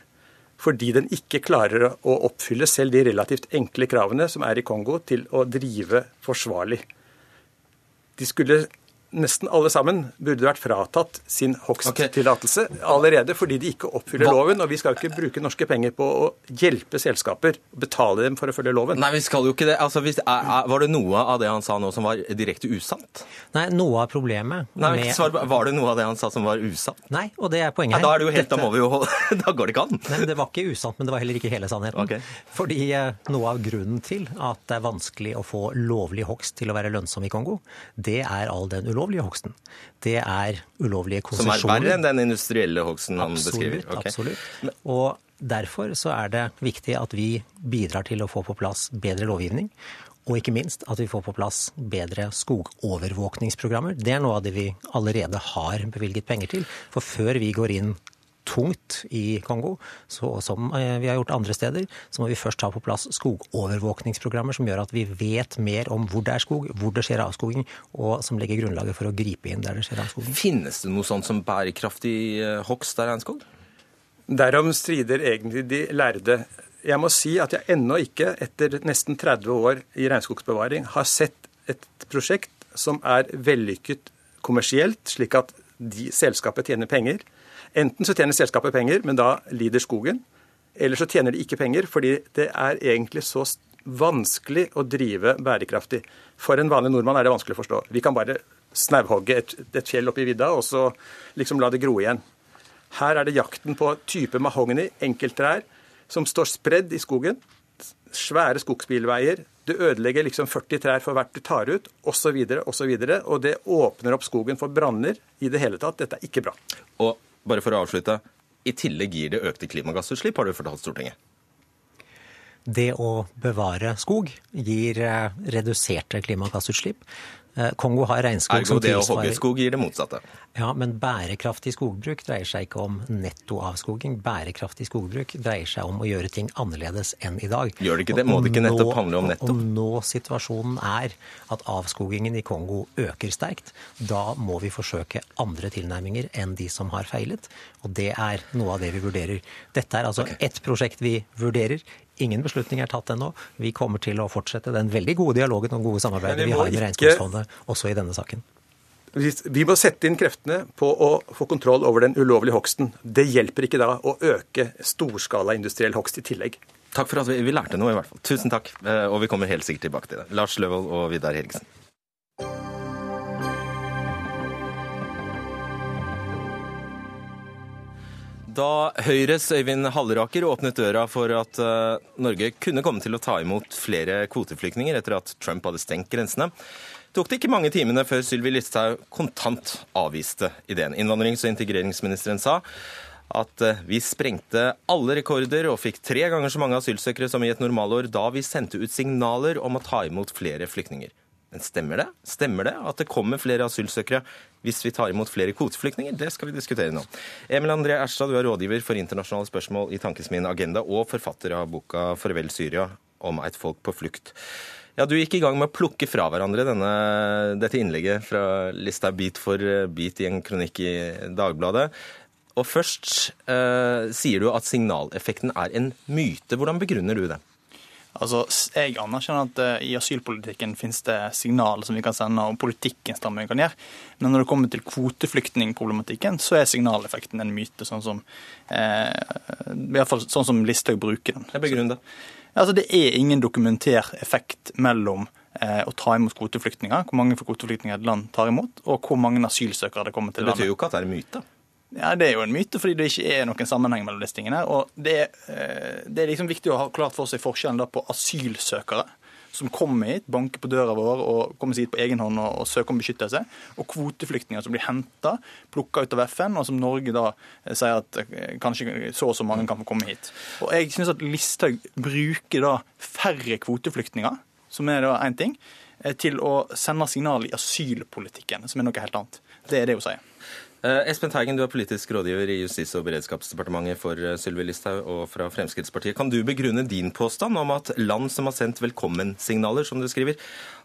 Fordi den ikke klarer å oppfylle selv de relativt enkle kravene som er i Kongo til å drive forsvarlig. De skulle nesten alle sammen burde vært fratatt sin hogsttillatelse okay. allerede fordi de ikke oppfyller Hva? loven. Og vi skal jo ikke bruke norske penger på å hjelpe selskaper, betale dem for å følge loven. Nei, vi skal jo ikke det. Altså, hvis, er, er, var det noe av det han sa nå som var direkte usant? Nei, noe av problemet Nei, med... svar, Var det noe av det han sa som var usant? Nei, og det er poenget her. da er det jo helt, Dette... da må vi jo Da går det ikke an. Nei, men Det var ikke usant, men det var heller ikke hele sannheten. Okay. Fordi eh, noe av grunnen til at det er vanskelig å få lovlig hogst til å være lønnsom i Kongo, det er all den ulovlige hogsten det er ulovlige konsesjoner. Som er verre enn den industrielle hogsten han absolutt, beskriver? Okay. Absolutt. Og derfor så er det viktig at vi bidrar til å få på plass bedre lovgivning. Og ikke minst at vi får på plass bedre skogovervåkningsprogrammer. Det er noe av det vi allerede har bevilget penger til. For før vi går inn tungt i Kongo, så, som eh, vi har gjort andre steder, så må vi først ha på plass skogovervåkningsprogrammer som gjør at vi vet mer om hvor det er skog, hvor det skjer avskoging, og som legger grunnlaget for å gripe inn der det skjer avskoging. Finnes det noe sånt som bærekraftig eh, hogst av regnskog? Derom strider egentlig de lærde. Jeg må si at jeg ennå ikke, etter nesten 30 år i regnskogsbevaring, har sett et prosjekt som er vellykket kommersielt, slik at de, selskapet tjener penger Enten så tjener selskapet penger, men da lider skogen. Eller så tjener de ikke penger, fordi det er egentlig så vanskelig å drive bærekraftig. For en vanlig nordmann er det vanskelig å forstå. Vi kan bare snauhogge et, et fjell oppe i vidda og så liksom la det gro igjen. Her er det jakten på type mahogni, enkelttrær, som står spredd i skogen. Svære skogsbilveier. Du ødelegger liksom 40 trær for hvert du tar ut, osv., osv. Og, så og det åpner opp skogen for branner i det hele tatt. Dette er ikke bra. Og bare for å avslutte, i tillegg gir det økte klimagassutslipp, har du fortalt Stortinget. Det å bevare skog gir eh, reduserte klimagassutslipp. Eh, Kongo har regnskog Ergo som tilsvarer det å hogge skog gir det motsatte? Ja, men bærekraftig skogbruk dreier seg ikke om nettoavskoging. Bærekraftig skogbruk dreier seg om å gjøre ting annerledes enn i dag. Gjør det ikke det? Må det ikke nettopp handle om nettopp? Om nå situasjonen er at avskogingen i Kongo øker sterkt, da må vi forsøke andre tilnærminger enn de som har feilet. Og det er noe av det vi vurderer. Dette er altså okay. ett prosjekt vi vurderer. Ingen beslutning er tatt ennå. Vi kommer til å fortsette den veldig gode dialogen og gode samarbeidet vi, vi har med Regnskogfondet også i denne saken. Vi må sette inn kreftene på å få kontroll over den ulovlige hogsten. Det hjelper ikke da å øke storskala industriell hogst i tillegg. Takk for at vi, vi lærte noe, i hvert fall. Tusen takk. Eh, og vi kommer helt sikkert tilbake til det. Lars Løvold og Vidar Helgesen. Da Høyres Øyvind Halleraker åpnet døra for at uh, Norge kunne komme til å ta imot flere kvoteflyktninger etter at Trump hadde stengt grensene, tok det ikke mange timene før Sylvi Listhaug kontant avviste ideen. Innvandrings- og integreringsministeren sa at uh, vi sprengte alle rekorder og fikk tre ganger så mange asylsøkere som i et normalår da vi sendte ut signaler om å ta imot flere flyktninger. Men stemmer det? Stemmer det at det kommer flere asylsøkere hvis vi tar imot flere kvoteflyktninger? Det skal vi diskutere nå. Emil André Erstad, du er rådgiver for internasjonale spørsmål i Tankesmien Agenda og forfatter av boka 'Farvel Syria om et folk på flukt'. Ja, Du gikk i gang med å plukke fra hverandre denne, dette innlegget fra lista bit for bit i en kronikk i Dagbladet. Og først eh, sier du at signaleffekten er en myte. Hvordan begrunner du det? Altså, Jeg anerkjenner at uh, i asylpolitikken finnes det signal som vi kan sende, og politikken strammer vi kan gjøre. Men når det kommer til kvoteflyktningproblematikken, så er signaleffekten en myte, sånn som, uh, i hvert fall sånn som Listhaug bruker den. Jeg begrunner det. Altså, det er ingen dokumentert effekt mellom uh, å ta imot kvoteflyktninger, hvor mange kvoteflyktninger et land tar imot, og hvor mange asylsøkere det kommer til landet. Det betyr jo ikke at det er myte. Ja, Det er jo en myte, fordi det ikke er noen sammenheng mellom disse tingene. Og det, er, det er liksom viktig å ha klart for seg forskjellen på asylsøkere, som kommer hit, banker på døra vår og kommer seg hit på egen hånd og, og søker om beskyttelse, og kvoteflyktninger som blir henta, plukka ut av FN, og som Norge da eh, sier at eh, kanskje så og så mange kan få komme hit. Og Jeg syns at Listhaug bruker da færre kvoteflyktninger, som er da én ting, til å sende signal i asylpolitikken, som er noe helt annet. Det er det hun sier. Eh, Espen Teigen, du er politisk rådgiver i Justis- og beredskapsdepartementet for eh, Sylvi Listhaug og fra Fremskrittspartiet. Kan du begrunne din påstand om at land som har sendt velkommen-signaler, som du skriver,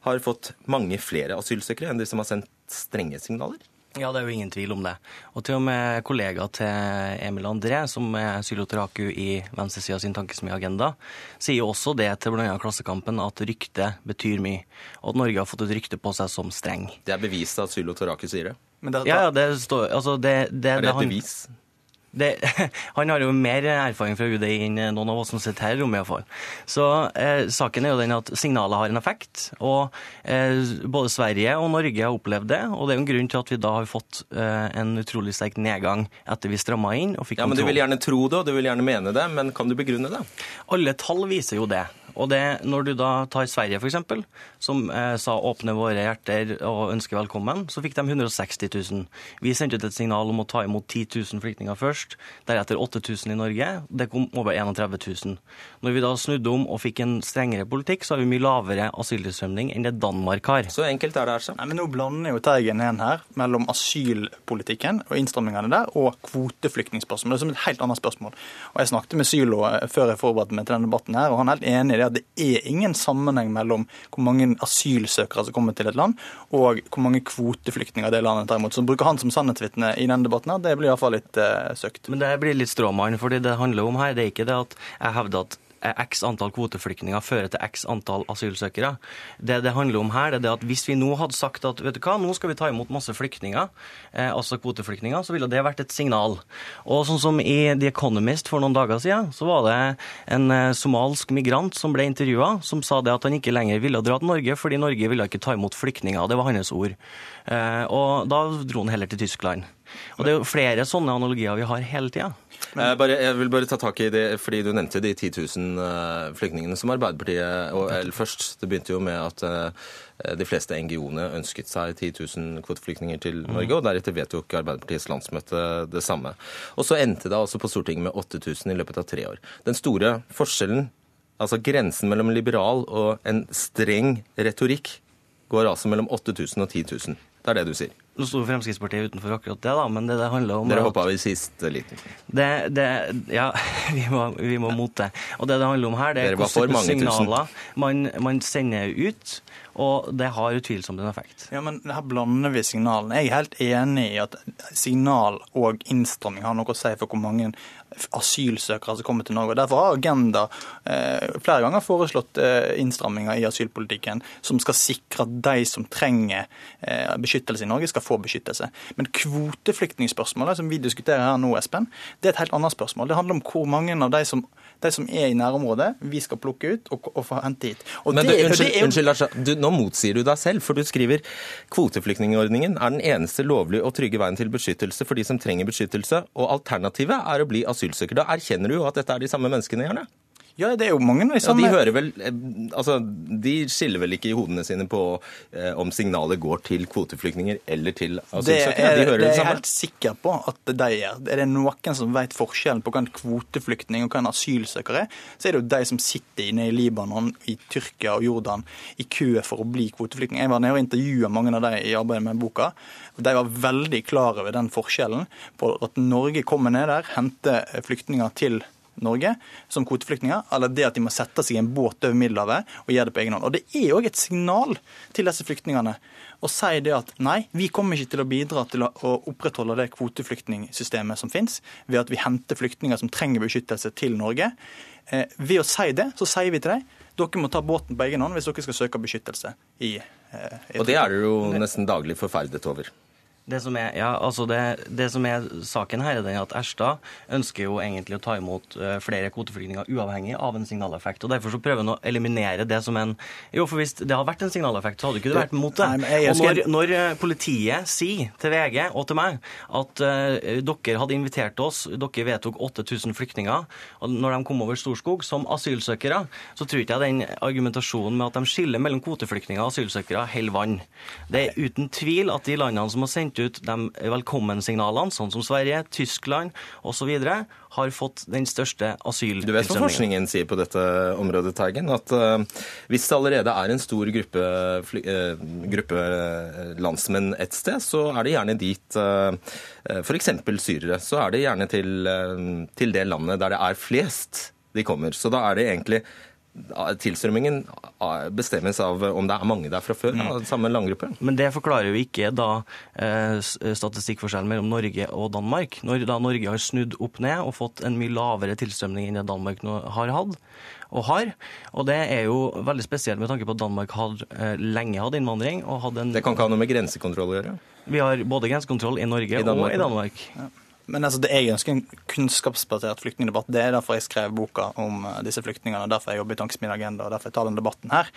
har fått mange flere asylsøkere enn de som har sendt strenge signaler? Ja, det er jo ingen tvil om det. Og til og med kollega til Emil André, som er Sylotraku i venstresida sin tankesmiagenda, sier jo også det til bl.a. Klassekampen at rykte betyr mye, og at Norge har fått et rykte på seg som streng. Det er bevist at Sylotraku sier det? Det, ja, ja, det står altså det, det, Er det et bevis? Det, han har jo mer erfaring fra UDI enn noen av oss som sitter her i rommet. Iallfall. Så eh, saken er jo den at signalet har en effekt. og eh, Både Sverige og Norge har opplevd det. og Det er jo en grunn til at vi da har fått eh, en utrolig sterk nedgang etter vi stramma inn. og fikk ja, men Du vil gjerne tro det og du vil gjerne mene det, men kan du begrunne det? Alle tall viser jo det. Og det, når du da tar Sverige, f.eks., som eh, sa 'åpne våre hjerter og ønske velkommen', så fikk de 160 000. Vi sendte ut et signal om å ta imot 10 000 flyktninger først, deretter 8000 i Norge. Det kom over 31 000. Når vi da snudde om og fikk en strengere politikk, så har vi mye lavere asyltilstrømning enn det Danmark har. Så enkelt er det, altså. Nei, men Nå blander jo Teigen igjen her mellom asylpolitikken og innstrammingene der og kvoteflyktningspørsmålet, som er et helt annet spørsmål. Og Jeg snakket med Sylo eh, før jeg forberedte meg til denne debatten, her, og han er helt enig i det at det er ingen sammenheng mellom hvor mange asylsøkere som kommer til et land, og hvor mange kvoteflyktninger det landet tar imot. Så bruker han som sannhetsvitne i denne debatten, her, det blir iallfall litt uh, søkt. Men det blir litt stråmann, fordi det handler om her, det er ikke det at jeg hevder at x antall kvoteflyktninger fører til x antall asylsøkere. Det det handler om her, det er at hvis vi nå hadde sagt at vet du hva, nå skal vi ta imot masse flyktninger, eh, altså kvoteflyktninger, så ville det vært et signal. Og sånn som i The Economist for noen dager siden, så var det en eh, somalsk migrant som ble intervjua, som sa det at han ikke lenger ville dra til Norge fordi Norge ville ikke ta imot flyktninger. Det var hans ord. Eh, og da dro han heller til Tyskland. Og det er jo flere sånne analogier vi har hele tida. Jeg, bare, jeg, vil bare ta tak i det, fordi du nevnte de 10 000 uh, flyktningene som Arbeiderpartiet og, eller Først, det begynte jo med at uh, de fleste NGO-ene ønsket seg 10 000 kvoteflyktninger til mm. Norge, og deretter vedtok Arbeiderpartiets landsmøte det samme. Og så endte det altså på Stortinget med 8000 i løpet av tre år. Den store forskjellen, altså grensen mellom liberal og en streng retorikk, går altså mellom 8000 og 10 000. Det er det du sier. Nå sto Fremskrittspartiet utenfor akkurat det, da, men det det handler om Dere hoppa vi i siste liten. Det, det, ja, vi må, vi må mot det. Og det det handler om her, det er hvilke signaler man, man, sender ut. Og det har utvilsomt en effekt. Ja, men Her blander vi signalene. Jeg er helt enig i at signal og innstramming har noe å si for hvor mange asylsøkere som kommer til Norge. Derfor har Agenda eh, flere ganger foreslått eh, innstramminger i asylpolitikken som skal sikre at de som trenger eh, beskyttelse i Norge, skal få beskyttelse. Men kvoteflyktningspørsmålet som vi diskuterer her nå, Espen, det er et helt annet spørsmål. Det handler om hvor mange av de som de som er i nærområdet, vi skal plukke ut og, og få hente hit. Og Men det, du, unnskyld, det er... unnskyld Lars, du, nå motsier du deg selv, for du skriver kvoteflyktningordningen er den eneste lovlige og trygge veien til beskyttelse for de som trenger beskyttelse, og alternativet er å bli asylsøker. Da erkjenner du jo at dette er de samme menneskene, gjerne? Ja, det er jo mange ja, de hører vel, eh, altså, de skiller vel ikke i hodene sine på eh, om signalet går til kvoteflyktninger eller til asylsøkere? De hører det, det er jeg helt sikker på at de gjør. Er det noen som vet forskjellen på hva en kvoteflyktning og hva en asylsøker er, så er det jo de som sitter inne i Libanon, i Tyrkia og Jordan i kø for å bli kvoteflyktning. Jeg var nede og intervjua mange av de i arbeidet med boka. De var veldig klar over den forskjellen på at Norge kommer ned der, henter flyktninger til Norge som kvoteflyktninger, eller det at de må sette seg i en båt over Middelhavet og gjøre det på egen hånd. Og Det er òg et signal til disse flyktningene å si det at nei, vi kommer ikke til å bidra til å opprettholde det kvoteflyktningsystemet som finnes, ved at vi henter flyktninger som trenger beskyttelse til Norge. Eh, ved å si det, så sier vi til dem dere må ta båten på egen hånd hvis dere skal søke beskyttelse i, eh, i Og det er det jo nesten daglig forferdet over. Det som, er, ja, altså det, det som er saken her, er at Erstad ønsker jo egentlig å ta imot eh, flere kvoteflyktninger uavhengig av en signaleffekt. og Derfor så prøver han å eliminere det som en Jo, for hvis det hadde vært en signaleffekt, så hadde ikke du vært mot det. Nei, og når, når, eh, politiet sier til VG og til meg at uh, dere hadde invitert oss, dere vedtok 8000 flyktninger, og når de kom over Storskog som asylsøkere, så tror ikke jeg den argumentasjonen med at de skiller mellom kvoteflyktninger og asylsøkere, holder vann. Det er uten tvil at de landene som har sendt ut de velkommensignalene, sånn som Sverige, Tyskland osv., har fått den største asyltilstrømningen. Du vet hva forskningen sier på dette området, Teigen? At uh, hvis det allerede er en stor gruppe, uh, gruppe landsmenn et sted, så er det gjerne dit uh, f.eks. syrere. Så er det gjerne til, til det landet der det er flest de kommer. Så da er det egentlig tilstrømmingen bestemmes av om det er mange der fra før mm. samme landgruppe. Men det forklarer jo ikke da eh, statistikkforskjellen mellom Norge og Danmark. Når da Norge har snudd opp ned og fått en mye lavere tilstrømning enn det Danmark nå har hatt, og har. Og det er jo veldig spesielt med tanke på at Danmark har eh, lenge hatt innvandring. og hadde en... Det kan ikke ha noe med grensekontroll å gjøre? Vi har både grensekontroll i Norge I og i Danmark. Ja. Men altså, det jeg ønsker en kunnskapsbasert flyktningdebatt. Det er derfor jeg skrev boka om eh, disse flyktningene, og derfor jeg jobber i Tankesmien Agenda, og derfor jeg tar den debatten her.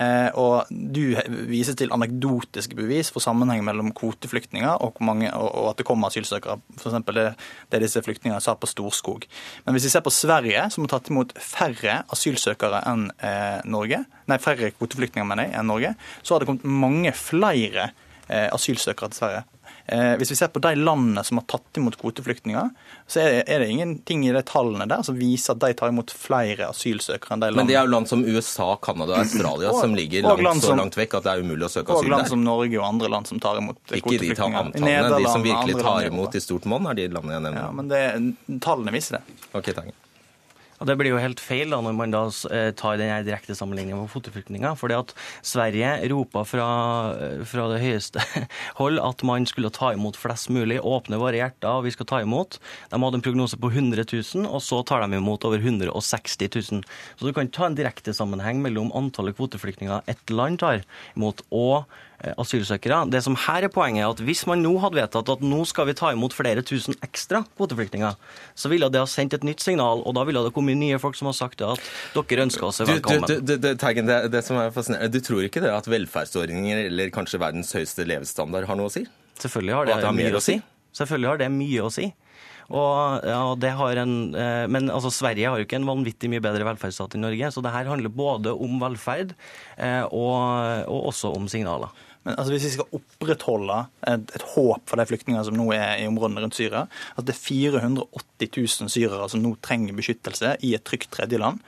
Eh, og du viser til anekdotiske bevis for sammenheng mellom kvoteflyktninger og, mange, og, at det kommer asylsøkere. F.eks. Det, det disse flyktningene sa på Storskog. Men hvis vi ser på Sverige, som har tatt imot færre asylsøkere enn eh, Norge, nei, færre kvoteflyktninger mener jeg, enn Norge, så har det kommet mange flere asylsøkere til Sverige hvis vi ser på de landene som har tatt imot kvoteflyktninger, så er det ingenting i de tallene der som viser at de tar imot flere asylsøkere enn de landene. Men det er jo land som USA, Canada og Australia og, som ligger langt, så langt vekk at det er umulig å søke asyl der. Og land som Norge og andre land som tar imot kvoteflyktninger. Ikke de antallene. De som virkelig tar imot i stort monn, er de landene jeg nevner. Ja, men det, tallene viser det. Ok, takk. Det blir jo helt feil da når man da eh, tar den direkte sammenligningen med fotoflyktninger. fordi at Sverige ropa fra, eh, fra, det høyeste hold at man skulle ta imot flest mulig, åpne våre hjerter, og vi skal ta imot. De hadde en prognose på 100 000, og så tar de imot over 160 000. Så du kan ta en direkte sammenheng mellom antallet kvoteflyktninger ett land tar imot, og asylsøkere. Det som her er poenget, er at hvis man nå hadde vedtatt at nå skal vi ta imot flere tusen ekstra kvoteflyktninger, så ville det ha sendt et nytt signal, og da ville det kommet nye folk som har sagt at dere ønsker oss velkommen. Du, du, du, Teigen, det, det, som er fascinerende, du tror ikke det at velferdsordninger eller kanskje verdens høyeste levestandard har noe å si? Selvfølgelig har det, det har mye å si. Selvfølgelig har det mye å si. Og, ja, det har en, eh, men altså, Sverige har jo ikke en vanvittig mye bedre velferdsstat enn Norge, så det her handler både om velferd eh, og, og også om signaler. Men altså, Hvis vi skal opprettholde et, et håp for de flyktningene som nå er i områdene rundt Syria, at det er 480 000 syrere som nå trenger beskyttelse i et trygt tredjeland,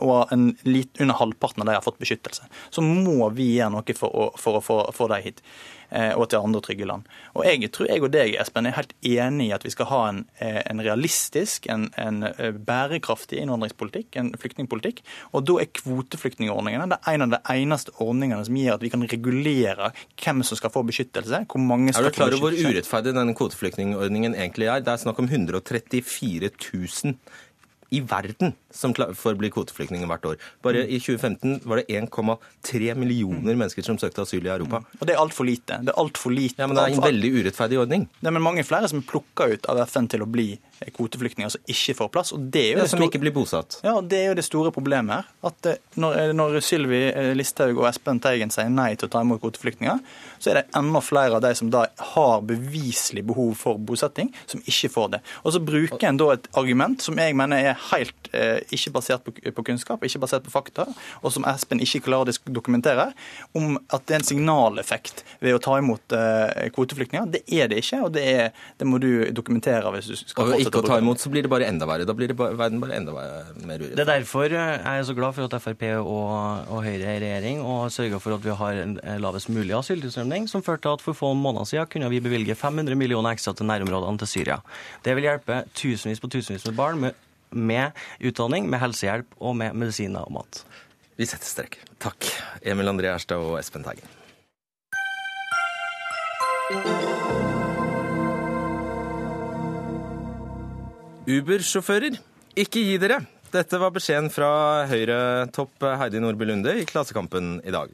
og en litt under halvparten av de har fått beskyttelse, så må vi gjøre noe for å, for å få dem hit. Eh, og til andre trygge land. Og Jeg tror jeg og deg Espen, er helt enig i at vi skal ha en, eh, en realistisk, en, en, eh, bærekraftig innvandringspolitikk, en flyktningpolitikk. Og da er kvoteflyktningordningene det en av de eneste ordningene som gjør at vi kan regulere hvem som skal få beskyttelse. hvor mange skal få beskyttelse. Er du klar over hvor urettferdig denne kvoteflyktningordningen egentlig er? Det er snakk om 134 000 i verden som bli kvoteflyktninger hvert år. Bare i 2015 var det 1,3 millioner mennesker som søkte asyl i Europa. Og det er altfor lite. Det er altfor lite. Ja, Men det er en veldig urettferdig ordning. Det er mange flere som er plukka ut av FN til å bli kvoteflyktninger som ikke får plass. og det er jo ja, Som ikke blir bosatt. Ja, det er jo det store problemet her. At eh, når, eh, når Sylvi eh, Listhaug og Espen Teigen sier nei til å ta imot kvoteflyktninger, så er det enda flere av de som da har beviselig behov for bosetting, som ikke får det. Og så bruker en da et argument som jeg mener er helt eh, ikke basert på, på, kunnskap, ikke basert på fakta, og som Espen ikke klarer å dokumentere, om at det er en signaleffekt ved å ta imot eh, kvoteflyktninger. Det er det ikke, og det, er, det må du dokumentere hvis du skal fortsette ikke å ta imot, så blir det bare enda verre. Da blir det bare, verden bare enda mer urettferdig. Det er derfor eh, jeg er så glad for at Frp og, og Høyre er i regjering og sørger for at vi har en lavest mulig asyltilstrømning, som førte til at for få måneder siden kunne vi bevilge 500 millioner ekstra til nærområdene til Syria. Det vil hjelpe tusenvis på tusenvis med barn med med utdanning, med helsehjelp og med medisiner og mat. Vi setter strek. Takk, Emil André Erstad og Espen Teigen. Uber-sjåfører, ikke gi dere! Dette var beskjeden fra Høyre-topp Heidi Nordby Lunde i Klassekampen i dag.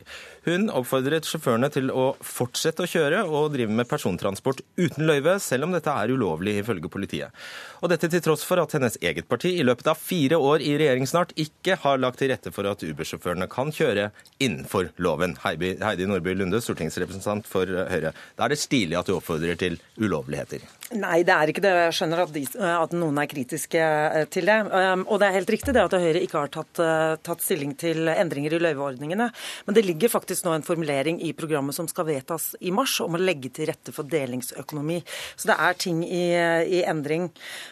Hun oppfordret sjåførene til å fortsette å kjøre og drive med persontransport uten løyve, selv om dette er ulovlig ifølge politiet. Og dette til tross for at hennes eget parti i løpet av fire år i regjering snart ikke har lagt til rette for at Uber-sjåførene kan kjøre innenfor loven. Heidi Nordby Lunde, stortingsrepresentant for Høyre. Da er det stilig at du oppfordrer til ulovligheter. Nei, det er ikke det. Jeg skjønner at, de, at noen er kritiske eh, til det. Um, og det er helt riktig det at Høyre ikke har tatt, eh, tatt stilling til endringer i løyveordningene. Men det ligger faktisk nå en formulering i programmet som skal vedtas i mars, om å legge til rette for delingsøkonomi. Så det er ting i, i endring.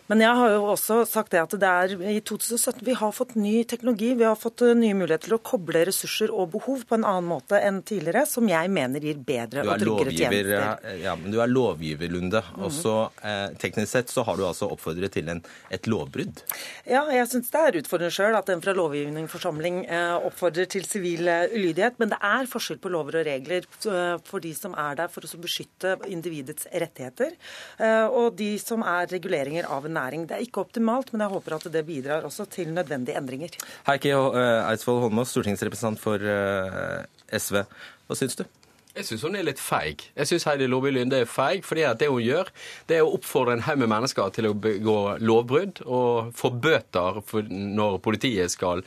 Men jeg har jo også sagt det at det er i 2017 vi har fått ny teknologi. Vi har fått eh, nye muligheter til å koble ressurser og behov på en annen måte enn tidligere, som jeg mener gir bedre og tryggere tjenester. Ja, men du er lovgiver, Lunde. Også eh, teknisk sett så har du altså oppfordret til en, et lovbrudd? Ja, jeg syns det er utfordrende sjøl at en fra lovgivning forsamling eh, oppfordrer til sivil uh, ulydighet. Men det er forskjell på lover og regler uh, for de som er der for å beskytte individets rettigheter, uh, og de som er reguleringer av en næring. Det er ikke optimalt, men jeg håper at det bidrar også til nødvendige endringer. Heikki Eidsvoll Holmås, stortingsrepresentant for SV. Hva syns du? Jeg syns hun er litt feig. Jeg syns Heidi Lårby Lunde er feig, fordi at det hun gjør, det er å oppfordre en haug med mennesker til å begå lovbrudd og få bøter når politiet skal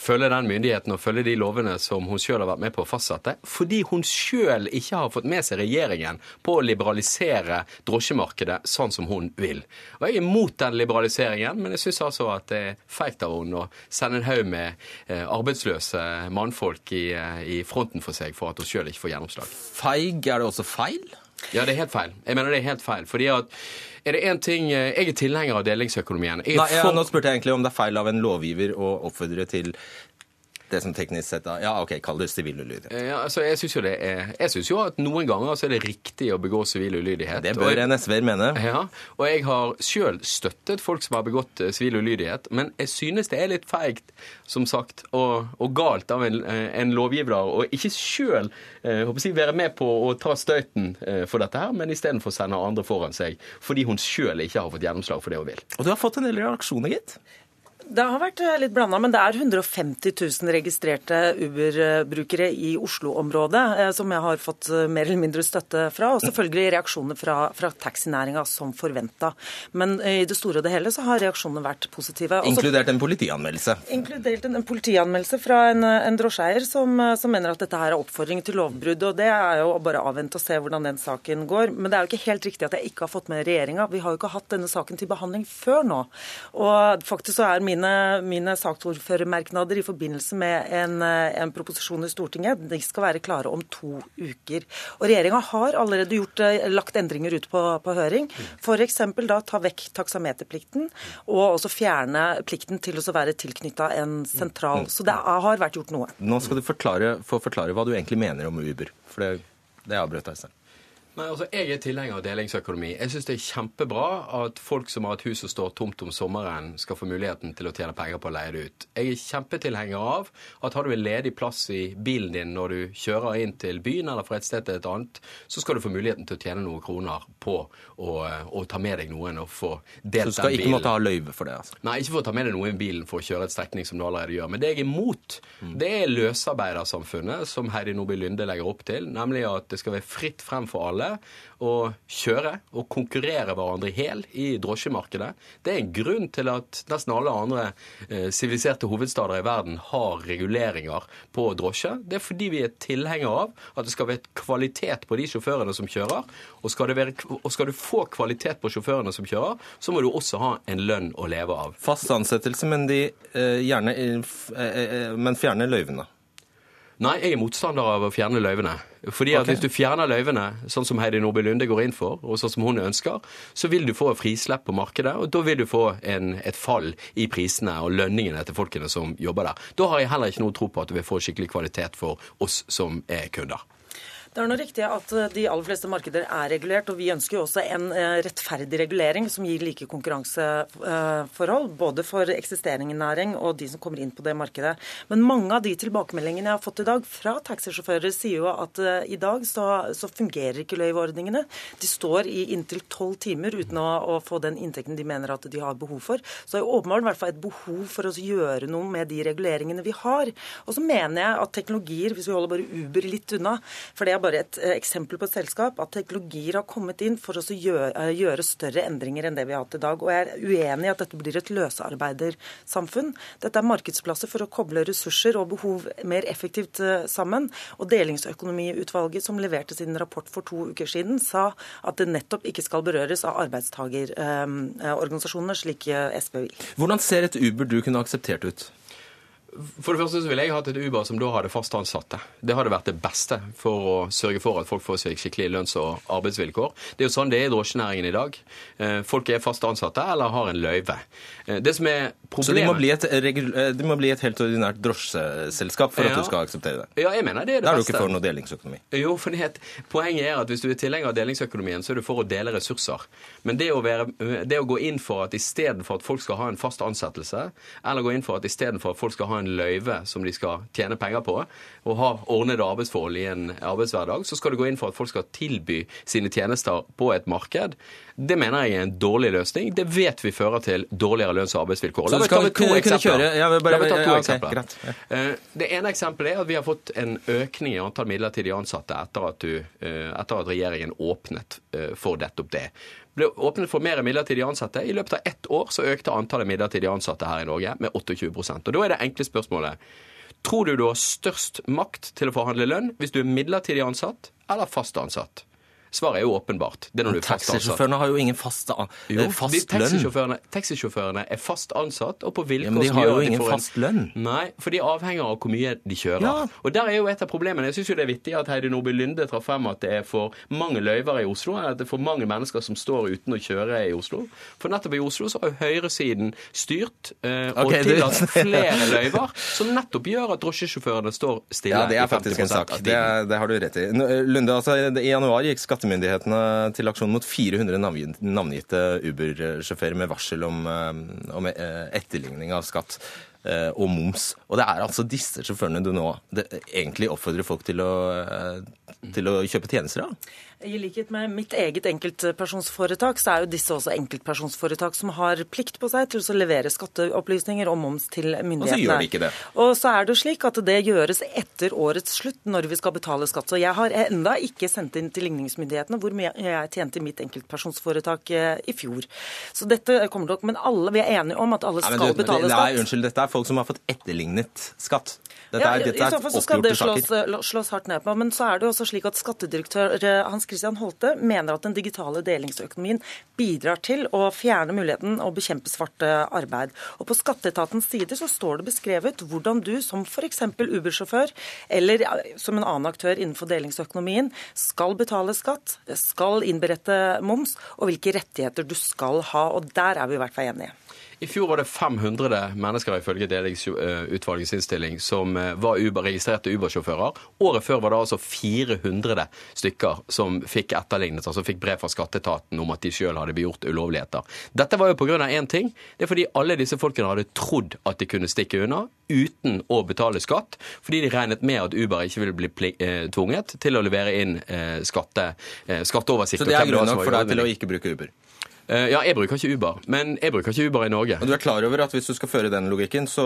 følge den myndigheten og følge de lovene som hun sjøl har vært med på å fastsette, fordi hun sjøl ikke har fått med seg regjeringen på å liberalisere drosjemarkedet sånn som hun vil. Og Jeg er imot den liberaliseringen, men jeg syns altså at det er feigt av henne å sende en haug med eh, arbeidsløse mannfolk i, eh, i fronten for seg for at hun sjøl ikke får gjennomslag. Feig, er det også feil? Ja, det er helt feil. Jeg mener det er helt feil. fordi at er det én ting eh, Jeg er tilhenger av delingsøkonomien. Nei, ja, nå spurte jeg egentlig om det er feil av en lovgiver å oppfordre til det som teknisk sett da, Ja, OK, kall det sivil ulydighet. Ja, altså, jeg syns jo, jo, at noen ganger så er det riktig å begå sivil ulydighet. Det bør en SV-er mene. Ja, og jeg har sjøl støttet folk som har begått eh, sivil ulydighet, men jeg synes det er litt feigt, som sagt, og, og galt av en, eh, en lovgiver å ikke sjøl eh, si, være med på å ta støyten for dette her, men istedenfor sende andre foran seg fordi hun sjøl ikke har fått gjennomslag for det hun vil. Og du har fått en del reaksjoner, gitt? Det har vært eh, litt blanda, men det er 150 000 registrerte Uber-brukere i Oslo-området eh, som jeg har fått eh, mer eller mindre støtte fra, og selvfølgelig reaksjoner fra, fra taxinæringa som forventa. Men i det store og det hele så har reaksjonene vært positive. Også, inkludert en politianmeldelse? Inkludert en, en politianmeldelse fra en, en drosjeeier som, som, mener at dette her er oppfordring til lovbrudd. og Det er jo bare avvente og se hvordan den saken går. Men det er jo ikke helt riktig at jeg ikke har fått med regjeringa. Vi har jo ikke hatt denne saken til behandling før nå. Og faktisk så er mine mine, mine saksordførermerknader i forbindelse med en, en, proposisjon i Stortinget de skal være klare om to uker. Og Regjeringa har allerede gjort, eh, lagt endringer ut på, på høring. F.eks. da ta vekk taksameterplikten, og også fjerne plikten til å være tilknytta en sentral. Så det har vært gjort noe. Nå skal du forklare, få forklare hva du egentlig mener om Uber. For det, det avbrøt deg selv. Nei, altså, Jeg er tilhenger av delingsøkonomi. Jeg syns det er kjempebra at folk som har et hus som står tomt om sommeren, skal få muligheten til å tjene penger på å leie det ut. Jeg er kjempetilhenger av at har du en ledig plass i bilen din når du kjører inn til byen eller fra et sted til et annet, så skal du få muligheten til å tjene noen kroner på å, å ta med deg noen og få delt den bilen. Så du skal ikke måtte ha løyve for det? altså? Nei, ikke for å ta med deg noen i bilen for å kjøre et strekning som du allerede gjør. Men det jeg er imot, mm. det er løsarbeidersamfunnet som Heidi Nordby Lunde legger opp til, nemlig at det skal være fritt frem for alle å kjøre og konkurrere hverandre i hjel i drosjemarkedet. Det er en grunn til at nesten alle andre eh, siviliserte eh, hovedstader i verden har reguleringer på drosje. Det er fordi vi er tilhengere av at det skal være kvalitet på de sjåførene som kjører. Og skal, være, og skal, du få kvalitet på sjåførene som kjører, så må du også ha en lønn å leve av. Fast ansettelse, men, de, eh, gjerne, eh, eh, eh men fjerne løyvene. Nei, jeg er motstander av å fjerne løyvene. Fordi at okay. Hvis du fjerner løyvene, sånn som Heidi Nordby Lunde går inn for, og sånn som hun ønsker, så vil du få frislepp på markedet, og da vil du få en, et fall i prisene og lønningene til folkene som jobber der. Da har jeg heller ikke noe tro på at du vil få skikkelig kvalitet for oss som er kunder. Det er nå riktig at eh, de aller fleste markeder er regulert, og vi ønsker jo også en eh, rettferdig regulering som gir like konkurranseforhold, både for eksisterende næring og de som kommer inn på det markedet. Men mange av de tilbakemeldingene jeg har fått i dag fra taxisjåfører, sier jo at eh, i dag så, så fungerer ikke løyveordningene. De står i inntil tolv timer uten å, å, få den inntekten de mener at de har behov for. Så det er åpenbart i hvert fall et behov for å gjøre noe med de reguleringene vi har. Og så mener jeg at teknologier, hvis vi holder bare Uber litt unna, for det er bare et eh, eksempel på et selskap, at teknologier har kommet inn for å eh, gjøre, større endringer enn det vi har hatt i dag. Og jeg er uenig i at dette blir et løsarbeidersamfunn. Dette er markedsplasser for å koble ressurser og behov mer effektivt eh, sammen. Og Delingsøkonomiutvalget, som leverte sin rapport for to uker siden, sa at det nettopp ikke skal berøres av arbeidstagerorganisasjonene, slik SV vil. Hvordan ser et Uber du kunne akseptert ut? For det første så ville jeg hatt et Uber som da hadde fast ansatte. Det hadde vært det beste for å sørge for at folk får seg skikkelige lønns- og arbeidsvilkår. Det er jo sånn det er i drosjenæringen i dag. Eh, folk er fast ansatte eller har en løyve. Eh, det som er problemet... Så det må bli et, de må bli et helt ordinært drosjeselskap for ja. at du skal akseptere det? Ja, jeg mener det er det beste. Da er du ikke for noe delingsøkonomi? Jo, for poenget er at hvis du er tilhenger av delingsøkonomien, så er du for å dele ressurser. Men det å, være, det å gå inn for at istedenfor at folk skal ha en fast ansettelse, eller gå inn for at istedenfor at folk skal ha en løyve som de skal tjene penger på, og ha ordnede arbeidsforhold i en arbeidshverdag, så skal du gå inn for at folk skal tilby sine tjenester på et marked. Det mener jeg er en dårlig løsning. Det vet vi fører til dårligere lønns- og arbeidsvilkår. La meg ta to eksempler. Ja, bare, ta to ja, eksempler. Okay, eh, det ene eksempelet er at vi har fått en økning i antall midlertidig ansatte etter at, du, eh, etter at regjeringen åpnet eh, for nettopp det ble åpnet for mer midlertidige ansatte. I løpet av ett år så økte antallet midlertidige ansatte her i Norge med 28% Og Da er det enkle spørsmålet Tror du du har størst makt til å forhandle lønn hvis du er midlertidig ansatt eller fast ansatt? Svaret er jo åpenbart. Det er når du er fast ansatt. Taxisjåførene har jo ingen fast, jo, fast de taxisjåførene, taxisjåførene er fast ansatt og på vilkår ja, men de har jo ingen fast lønn. Nei, for de avhenger av hvor mye de kjører. Ja. Og der er jo et av problemene. Jeg syns jo det er vittig at Heidi Nordby Lunde traff frem at det er for mange løyver i Oslo, at det er for mange mennesker som står uten å kjøre i Oslo. For nettopp i Oslo så har jo høyresiden styrt eh, og okay, tillatt flere løyver, som nettopp gjør at drosjesjåførene står stille. Ja, det er faktisk en sak. Det, det, har du rett i. Lunde, altså, I januar gikk skattemyndighetene til aksjon mot 400 navngitte Uber-sjåfører med varsel om, eh, om eh, etterligning av skatt eh, og moms. Og det er altså disse sjåførene du nå egentlig oppfordrer folk til å, til å kjøpe tjenester av? I likhet med mitt eget enkeltpersonsforetak, så er jo disse også enkeltpersonsforetak som har plikt på seg til å levere skatteopplysninger og moms til myndighetene. Og så gjør de ikke det. Og så er det slik at det gjøres etter årets slutt, når vi skal betale skatt. Så jeg har enda ikke sendt inn til ligningsmyndighetene hvor mye jeg tjente i mitt enkeltpersonsforetak eh, i fjor. Så dette kommer nok, Men alle, vi er enige om at alle skal du, betale skatt. Nei, unnskyld, dette er folk som har fått etterlignet skatt. Dette er, ja, dette er I så fall så skal det slås, eh, slås, hardt ned på. Men så er det jo også slik at skattedirektør eh, Hans Christian Holte mener at den digitale delingsøkonomien bidrar til å fjerne muligheten å bekjempe svart eh, arbeid. Og På skatteetatens sider så står det beskrevet hvordan du som f.eks. Uber-sjåfør eller som en annen aktør innenfor delingsøkonomien skal betale skatt, skal innberette moms, og hvilke rettigheter du skal ha. Og der er vi i hvert fall enige. I fjor var det 500 mennesker ifølge Delingsutvalgets innstilling som eh, var Uber, registrerte Uber-sjåfører. Året før var det altså 400 stykker som fikk etterlignet, altså fikk brev fra skatteetaten om at de sjøl hadde begjort ulovligheter. Dette var jo pga. én ting. Det er fordi alle disse folkene hadde trodd at de kunne stikke unna uten å betale skatt, fordi de regnet med at Uber ikke ville bli eh, tvunget til å levere inn eh, skatte, skatteoversikt. Så det er grunn nok for deg til å ikke bruke Uber? Eh, ja, jeg bruker ikke Uber, men jeg bruker ikke Uber i Norge. Og Du er klar over at hvis du skal føre den logikken, så,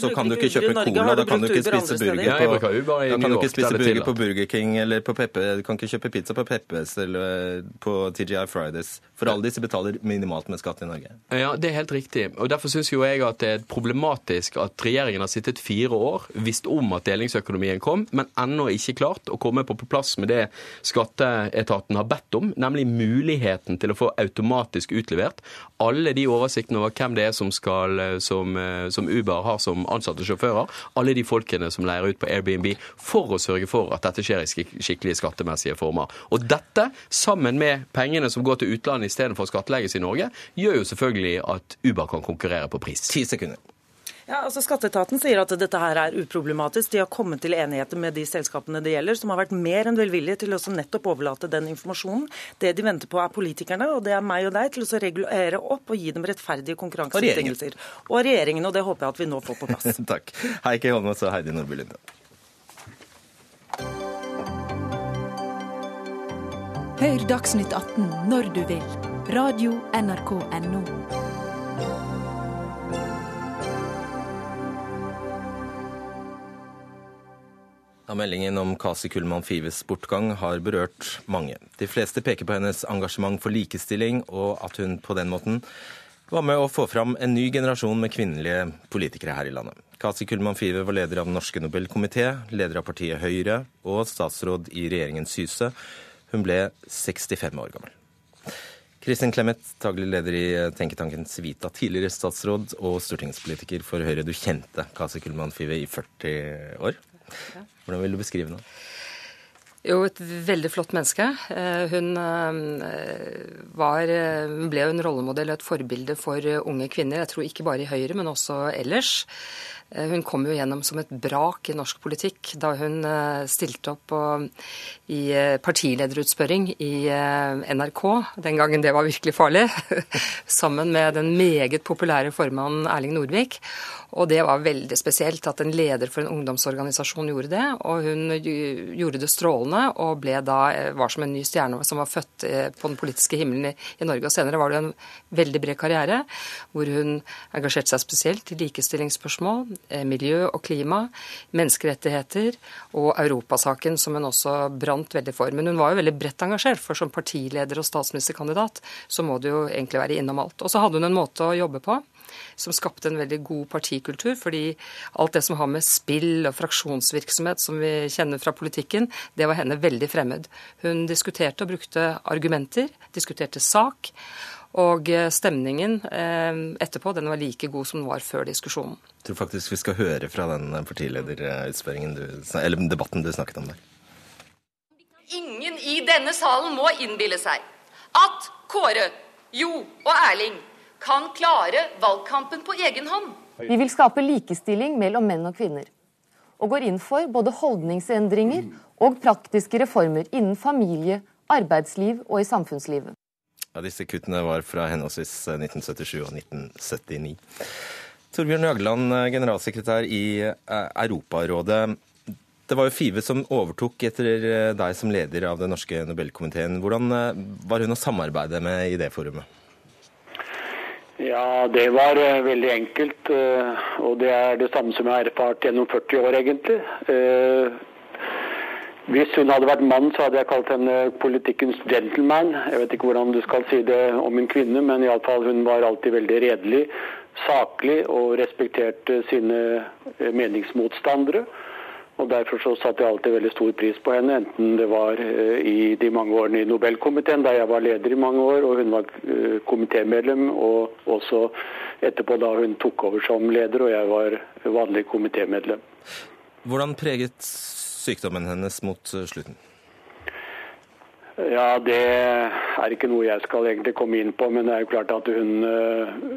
så kan du ikke kjøpe cola, da kan du ikke spise burger på, ja, jeg bruker Uber i da kan du ikke spise burger på Burger King eller på Peppe, du kan ikke kjøpe pizza på Peppes eller på TGI Fridays. For alle disse betaler minimalt med skatt i Norge. Ja, det er helt riktig. Og Derfor syns jo jeg at det er problematisk at regjeringen har sittet fire år, visst om at delingsøkonomien kom, men ennå ikke klart å komme på plass med det skatteetaten har bedt om, nemlig muligheten til å få automatisk automatisk utlevert. Alle de oversiktene over hvem det er som, skal, eh, som, eh, som Uber har som ansatte sjåfører. Alle de folkene som leier ut på Airbnb, for å sørge for at dette skjer i skikkelige skattemessige former. Og dette, sammen med pengene som går til utlandet istedenfor å skattlegges i Norge, gjør jo selvfølgelig at Uber kan konkurrere på pris. Ti sekunder. Ja, altså Skatteetaten sier at dette her er uproblematisk. De har kommet til enigheter med de selskapene det gjelder, som har vært mer enn velvillige til å nettopp overlate den informasjonen. Det de venter på er politikerne, og det er meg og deg, til å regulere opp og gi dem rettferdige konkurransebetingelser. Og regjeringen. Og det håper jeg at vi nå får på plass. Takk. Heikki Holmås og Heidi Nordby Lunde. Hør Dagsnytt 18 når du vil. Radio NRK Radio.nrk.no. Ja, meldingen om Kasi Kullmann Fives bortgang har berørt mange. De fleste peker på hennes engasjement for likestilling, og at hun på den måten var med å få fram en ny generasjon med kvinnelige politikere her i landet. Kasi Kullmann Five var leder av Den norske Nobelkomité, leder av partiet Høyre og statsråd i regjeringen Syse. Hun ble 65 år gammel. Kristin Clemet, daglig leder i tenketanken Civita, tidligere statsråd og stortingspolitiker for Høyre. Du kjente Kasi Kullmann Five i 40 år. Hvordan vil du beskrive henne? Jo, et veldig flott menneske. Eh, hun, eh, var, eh, ble jo en rollemodell og et forbilde for unge kvinner. Jeg tror ikke bare i Høyre, men også ellers. Hun kom jo gjennom som et brak i norsk politikk da hun stilte opp i partilederutspørring i NRK, den gangen det var virkelig farlig, sammen med den meget populære formannen Erling Norvik. Og det var veldig spesielt at en leder for en ungdomsorganisasjon gjorde det. Og hun gjorde det strålende og da, eh, var som en ny stjerne som var født eh, på den politiske himmelen i, i Norge. Og senere var det en veldig bred karriere hvor hun engasjerte seg spesielt i likestillingsspørsmål, eh, miljø og klima, menneskerettigheter og europasaken, som hun også brant veldig for. Men hun var jo veldig bredt engasjert, for som partileder og statsministerkandidat så må du jo egentlig være innom alt. Og så hadde hun en måte å jobbe på som skapte en veldig god partikultur. Fordi alt det som har med spill og fraksjonsvirksomhet som vi kjenner fra politikken, det var henne veldig fremmed. Hun diskuterte og brukte argumenter, diskuterte sak. Og eh, stemningen eh, etterpå den var like god som den var før diskusjonen. Jeg tror faktisk vi skal høre fra den partilederutspørringen du, eller debatten du snakket om der. Ingen i denne salen må innbille seg at Kåre, Jo og Erling kan klare valgkampen på egen hånd. Vi vil skape likestilling mellom menn og kvinner. Og går inn for både holdningsendringer og praktiske reformer innen familie, arbeidsliv og i samfunnslivet. Ja, disse kuttene var fra henholdsvis 1977 og 1979. Torbjørn Jagland, generalsekretær i eh, Europarådet. Det var jo Five som overtok etter eh, deg som leder av den norske Nobelkomiteen. Hvordan eh, var hun å samarbeide med i det forumet? Ja, det var uh, veldig enkelt. Uh, og det er det samme som jeg har erfart gjennom 40 år, egentlig. Uh, hvis hun hadde vært mann, så hadde jeg kalt henne politikkens gentleman. Jeg vet ikke hvordan du skal si det om en kvinne, men iallfall hun var alltid veldig redelig, saklig og respekterte sine meningsmotstandere. Og Derfor så satte jeg alltid veldig stor pris på henne, enten det var eh, i de mange årene i Nobelkomiteen, da jeg var leder i mange år, og hun var eh, komitémedlem, og også etterpå da hun tok over som leder og jeg var vanlig komitémedlem. Hvordan preget sykdommen hennes mot slutten? Ja, Det er ikke noe jeg skal egentlig komme inn på. Men det er jo klart at hun,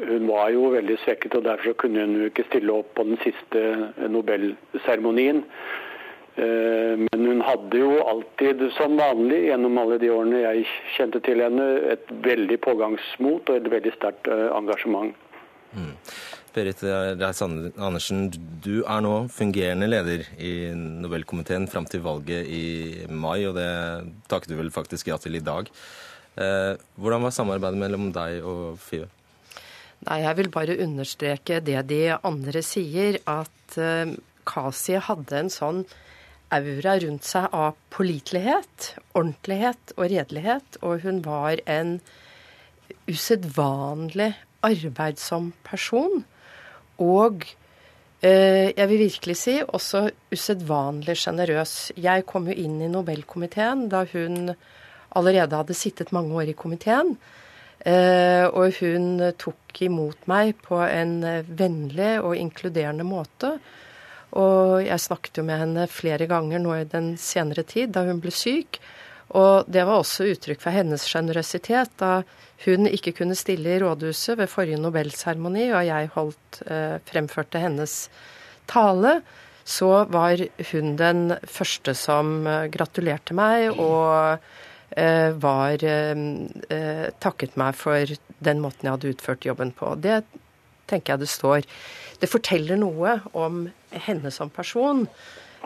hun var jo veldig svekket. og Derfor kunne hun jo ikke stille opp på den siste Nobelseremonien. Eh, men hun hadde jo alltid, som vanlig gjennom alle de årene jeg kjente til henne, et veldig pågangsmot og et veldig sterkt eh, engasjement. Mm. Berit Reiss-Andersen, du er nå fungerende leder i Nobelkomiteen fram til valget i mai, og det takket du vel faktisk ja til i dag. Eh, hvordan var samarbeidet mellom deg og Five? Nei, Jeg vil bare understreke det de andre sier, at Kasi hadde en sånn aura rundt seg av pålitelighet, ordentlighet og redelighet. Og hun var en usedvanlig arbeidsom person. Og eh, jeg vil virkelig si også usedvanlig sjenerøs. Jeg kom jo inn i Nobelkomiteen da hun allerede hadde sittet mange år i komiteen. Eh, og hun tok imot meg på en vennlig og inkluderende måte. Og jeg snakket jo med henne flere ganger nå i den senere tid, da hun ble syk. Og det var også uttrykk for hennes sjenerøsitet da hun ikke kunne stille i rådhuset ved forrige nobelseremoni, og jeg holdt, eh, fremførte hennes tale. Så var hun den første som eh, gratulerte meg og eh, var eh, eh, takket meg for den måten jeg hadde utført jobben på. Det tenker jeg det står. Det forteller noe om henne som person.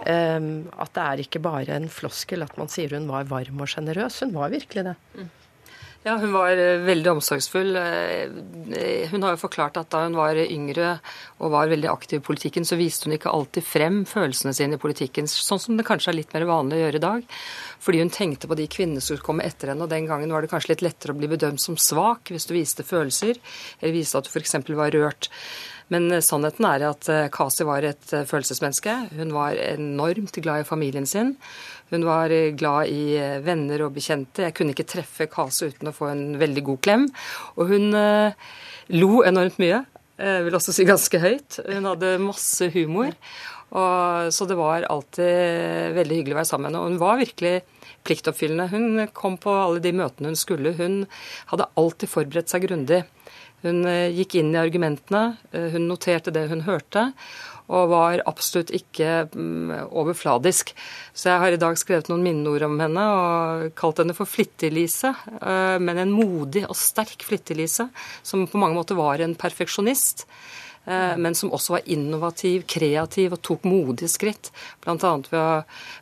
Um, at det er ikke bare en floskel at man sier hun var varm og sjenerøs. Hun var virkelig det. Mm. Ja, hun var eh, veldig omsorgsfull. Eh, hun har jo forklart at da hun var yngre og var veldig aktiv i politikken, så viste hun ikke alltid frem følelsene sine i politikken, sånn som det kanskje er litt mer vanlig å gjøre i dag. Fordi hun tenkte på de kvinnene som skulle komme etter henne, og den gangen var det kanskje litt lettere å bli bedømt som svak hvis du viste følelser, eller viste at du f.eks. var rørt. Men eh, sannheten er at eh, Kasi var et eh, følelsesmenneske. Hun var enormt glad i familien sin. Hun var glad i venner og bekjente. Jeg kunne ikke treffe Kasi uten å få en veldig god klem. Og hun lo enormt mye. Jeg vil også si ganske høyt. Hun hadde masse humor. Og, så det var alltid veldig hyggelig å være sammen med henne. Og hun var virkelig pliktoppfyllende. Hun kom på alle de møtene hun skulle. Hun hadde alltid forberedt seg grundig. Hun eh, gikk inn i argumentene, eh, hun noterte det hun hørte, og var absolutt ikke mm, overfladisk. Så jeg har i dag skrevet noen minneord om henne og kalt henne for Flittig-Lise. Eh, men en modig og sterk Flittig-Lise, som på mange måter var en perfeksjonist. Eh, men som også var innovativ, kreativ og tok modige skritt. Bl.a. ved å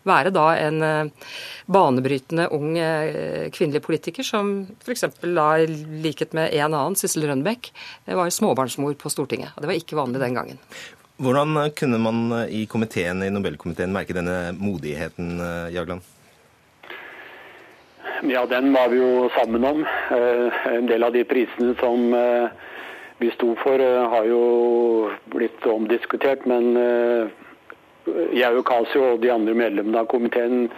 være da en eh, banebrytende ung eh, kvinnelig politiker som f.eks. da i likhet med en annen, Sissel Rønbeck, var småbarnsmor på Stortinget. Og det var ikke vanlig den gangen. Hvordan kunne man i komiteen, i Nobelkomiteen merke denne modigheten, Jagland? Ja, den var vi jo sammen om. En del av de prisene som vi sto for, eh, har jo blitt omdiskutert. Men jeg og Casio og de andre medlemmene av komiteen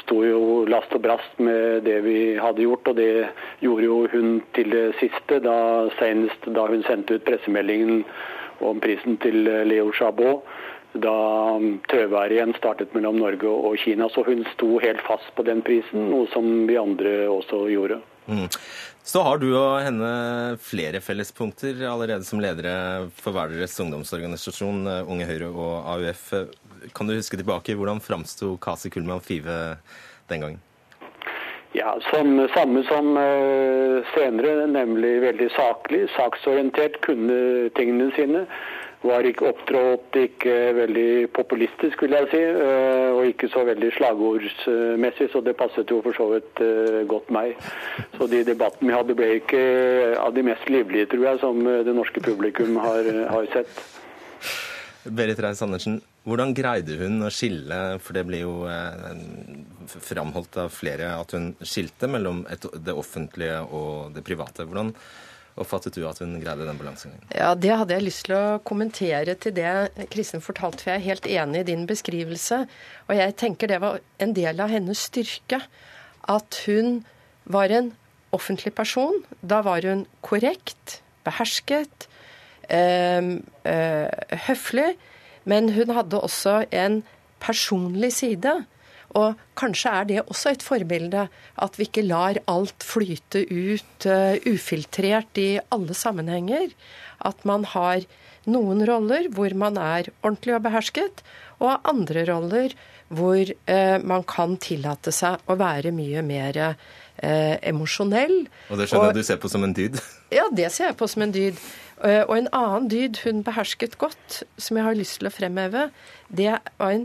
sto jo last og brast med det vi hadde gjort, og det gjorde jo hun til det siste, da, senest da hun sendte ut pressemeldingen om prisen til eh, Leo Chabot. Da tøværet trøværet igjen startet mellom Norge og Kina. Så hun sto helt fast på den prisen, noe som vi andre også gjorde. Mm. Så har du og henne flere fellespunkter allerede som ledere for hver deres ungdomsorganisasjon, eh, Unge Høyre og AUF. Kan du huske tilbake, hvordan framsto Kasi Kullmann Five den gangen? Ja, som, Samme som uh, senere, nemlig veldig saklig, saksorientert, kunne tingene sine var ikke opptrådt ikke veldig populistisk, vil jeg si, eh, og ikke så veldig slagordsmessig, så det passet jo for så vidt eh, godt meg. Så de debattene vi hadde ble ikke av de mest livlige, tror jeg, som det norske publikum har, har sett. Berit Reiss-Andersen, hvordan greide hun å skille, for det blir jo eh, framholdt av flere at hun skilte mellom et, det offentlige og det private. Hvordan oppfattet du at hun greide den balansegangen? Ja, Det hadde jeg lyst til å kommentere til det Kristin fortalte, for jeg er helt enig i din beskrivelse. Og jeg tenker det var en del av hennes styrke. At hun var en offentlig person. Da var hun korrekt, behersket, øh, øh, høflig. Men hun hadde også en personlig side. Og kanskje er det også et forbilde, at vi ikke lar alt flyte ut uh, ufiltrert i alle sammenhenger. At man har noen roller hvor man er ordentlig og behersket, og andre roller hvor uh, man kan tillate seg å være mye mer uh, emosjonell. Og det skjønner jeg du ser på som en dyd? Ja, det ser jeg på som en dyd. Og en annen dyd hun behersket godt, som jeg har lyst til å fremheve, det var en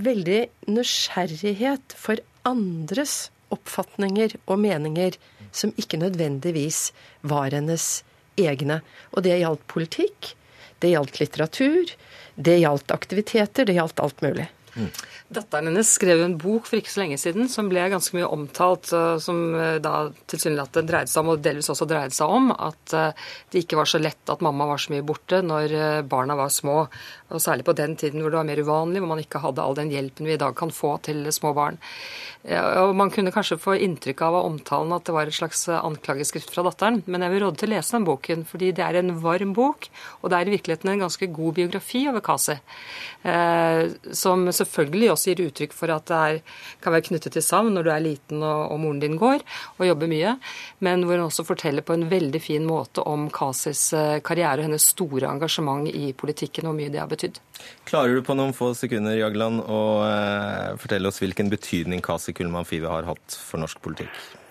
veldig nysgjerrighet for andres oppfatninger og meninger som ikke nødvendigvis var hennes egne. Og det gjaldt politikk, det gjaldt litteratur, det gjaldt aktiviteter, det gjaldt alt mulig. Datteren hennes skrev en bok for ikke så lenge siden som ble ganske mye omtalt, som eh, da tilsynelatende dreide seg om, og delvis også dreide seg om, at eh, det ikke var så lett at mamma var så mye borte når eh, barna var små. Og særlig på den tiden hvor det var mer uvanlig, hvor man ikke hadde all den hjelpen vi i dag kan få til små barn. Og Man kunne kanskje få inntrykk av av omtalen at det var et slags anklageskrift fra datteren, men jeg vil råde til å lese den boken, fordi det er en varm bok, og det er i virkeligheten en ganske god biografi over Kasi, som selvfølgelig selvfølgelig også gir uttrykk for at det er, kan være knyttet til savn når du er liten og, og, moren din går og jobber mye, men hvor hun også forteller på en veldig fin måte om Kasis eh, karriere og hennes store engasjement i politikken og hvor mye det har betydd. Klarer du på noen få sekunder Jagland, å eh, fortelle oss hvilken betydning Kasi Kullmann Five har hatt for norsk politikk?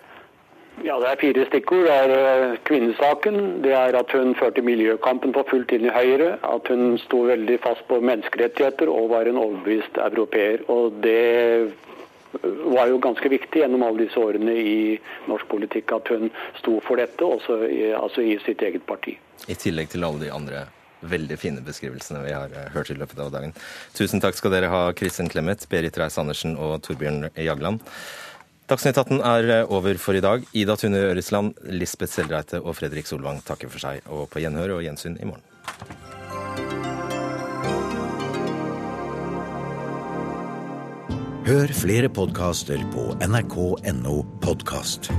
Ja, Det er fire stikkord. Det er eh, kvinnesaken. Det er at hun førte miljøkampen på fullt inn i Høyre. At hun sto veldig fast på menneskerettigheter og var en overbevist europeer. Og det var jo ganske viktig gjennom alle disse årene i norsk politikk at hun sto for dette, også i, altså i sitt eget parti. I tillegg til alle de andre veldig fine beskrivelsene vi har eh, hørt i løpet av dagen. Tusen takk skal dere ha, Kristin Clemet, Berit Reiss-Andersen og Torbjørn Jagland. Dagsnytt 18 er eh, over for i dag. Ida Tune Øresland, Lisbeth Seldreite og Fredrik Solvang takker for seg, og på gjenhør og gjensyn i morgen. Hør flere podkaster på nrk.no podkast.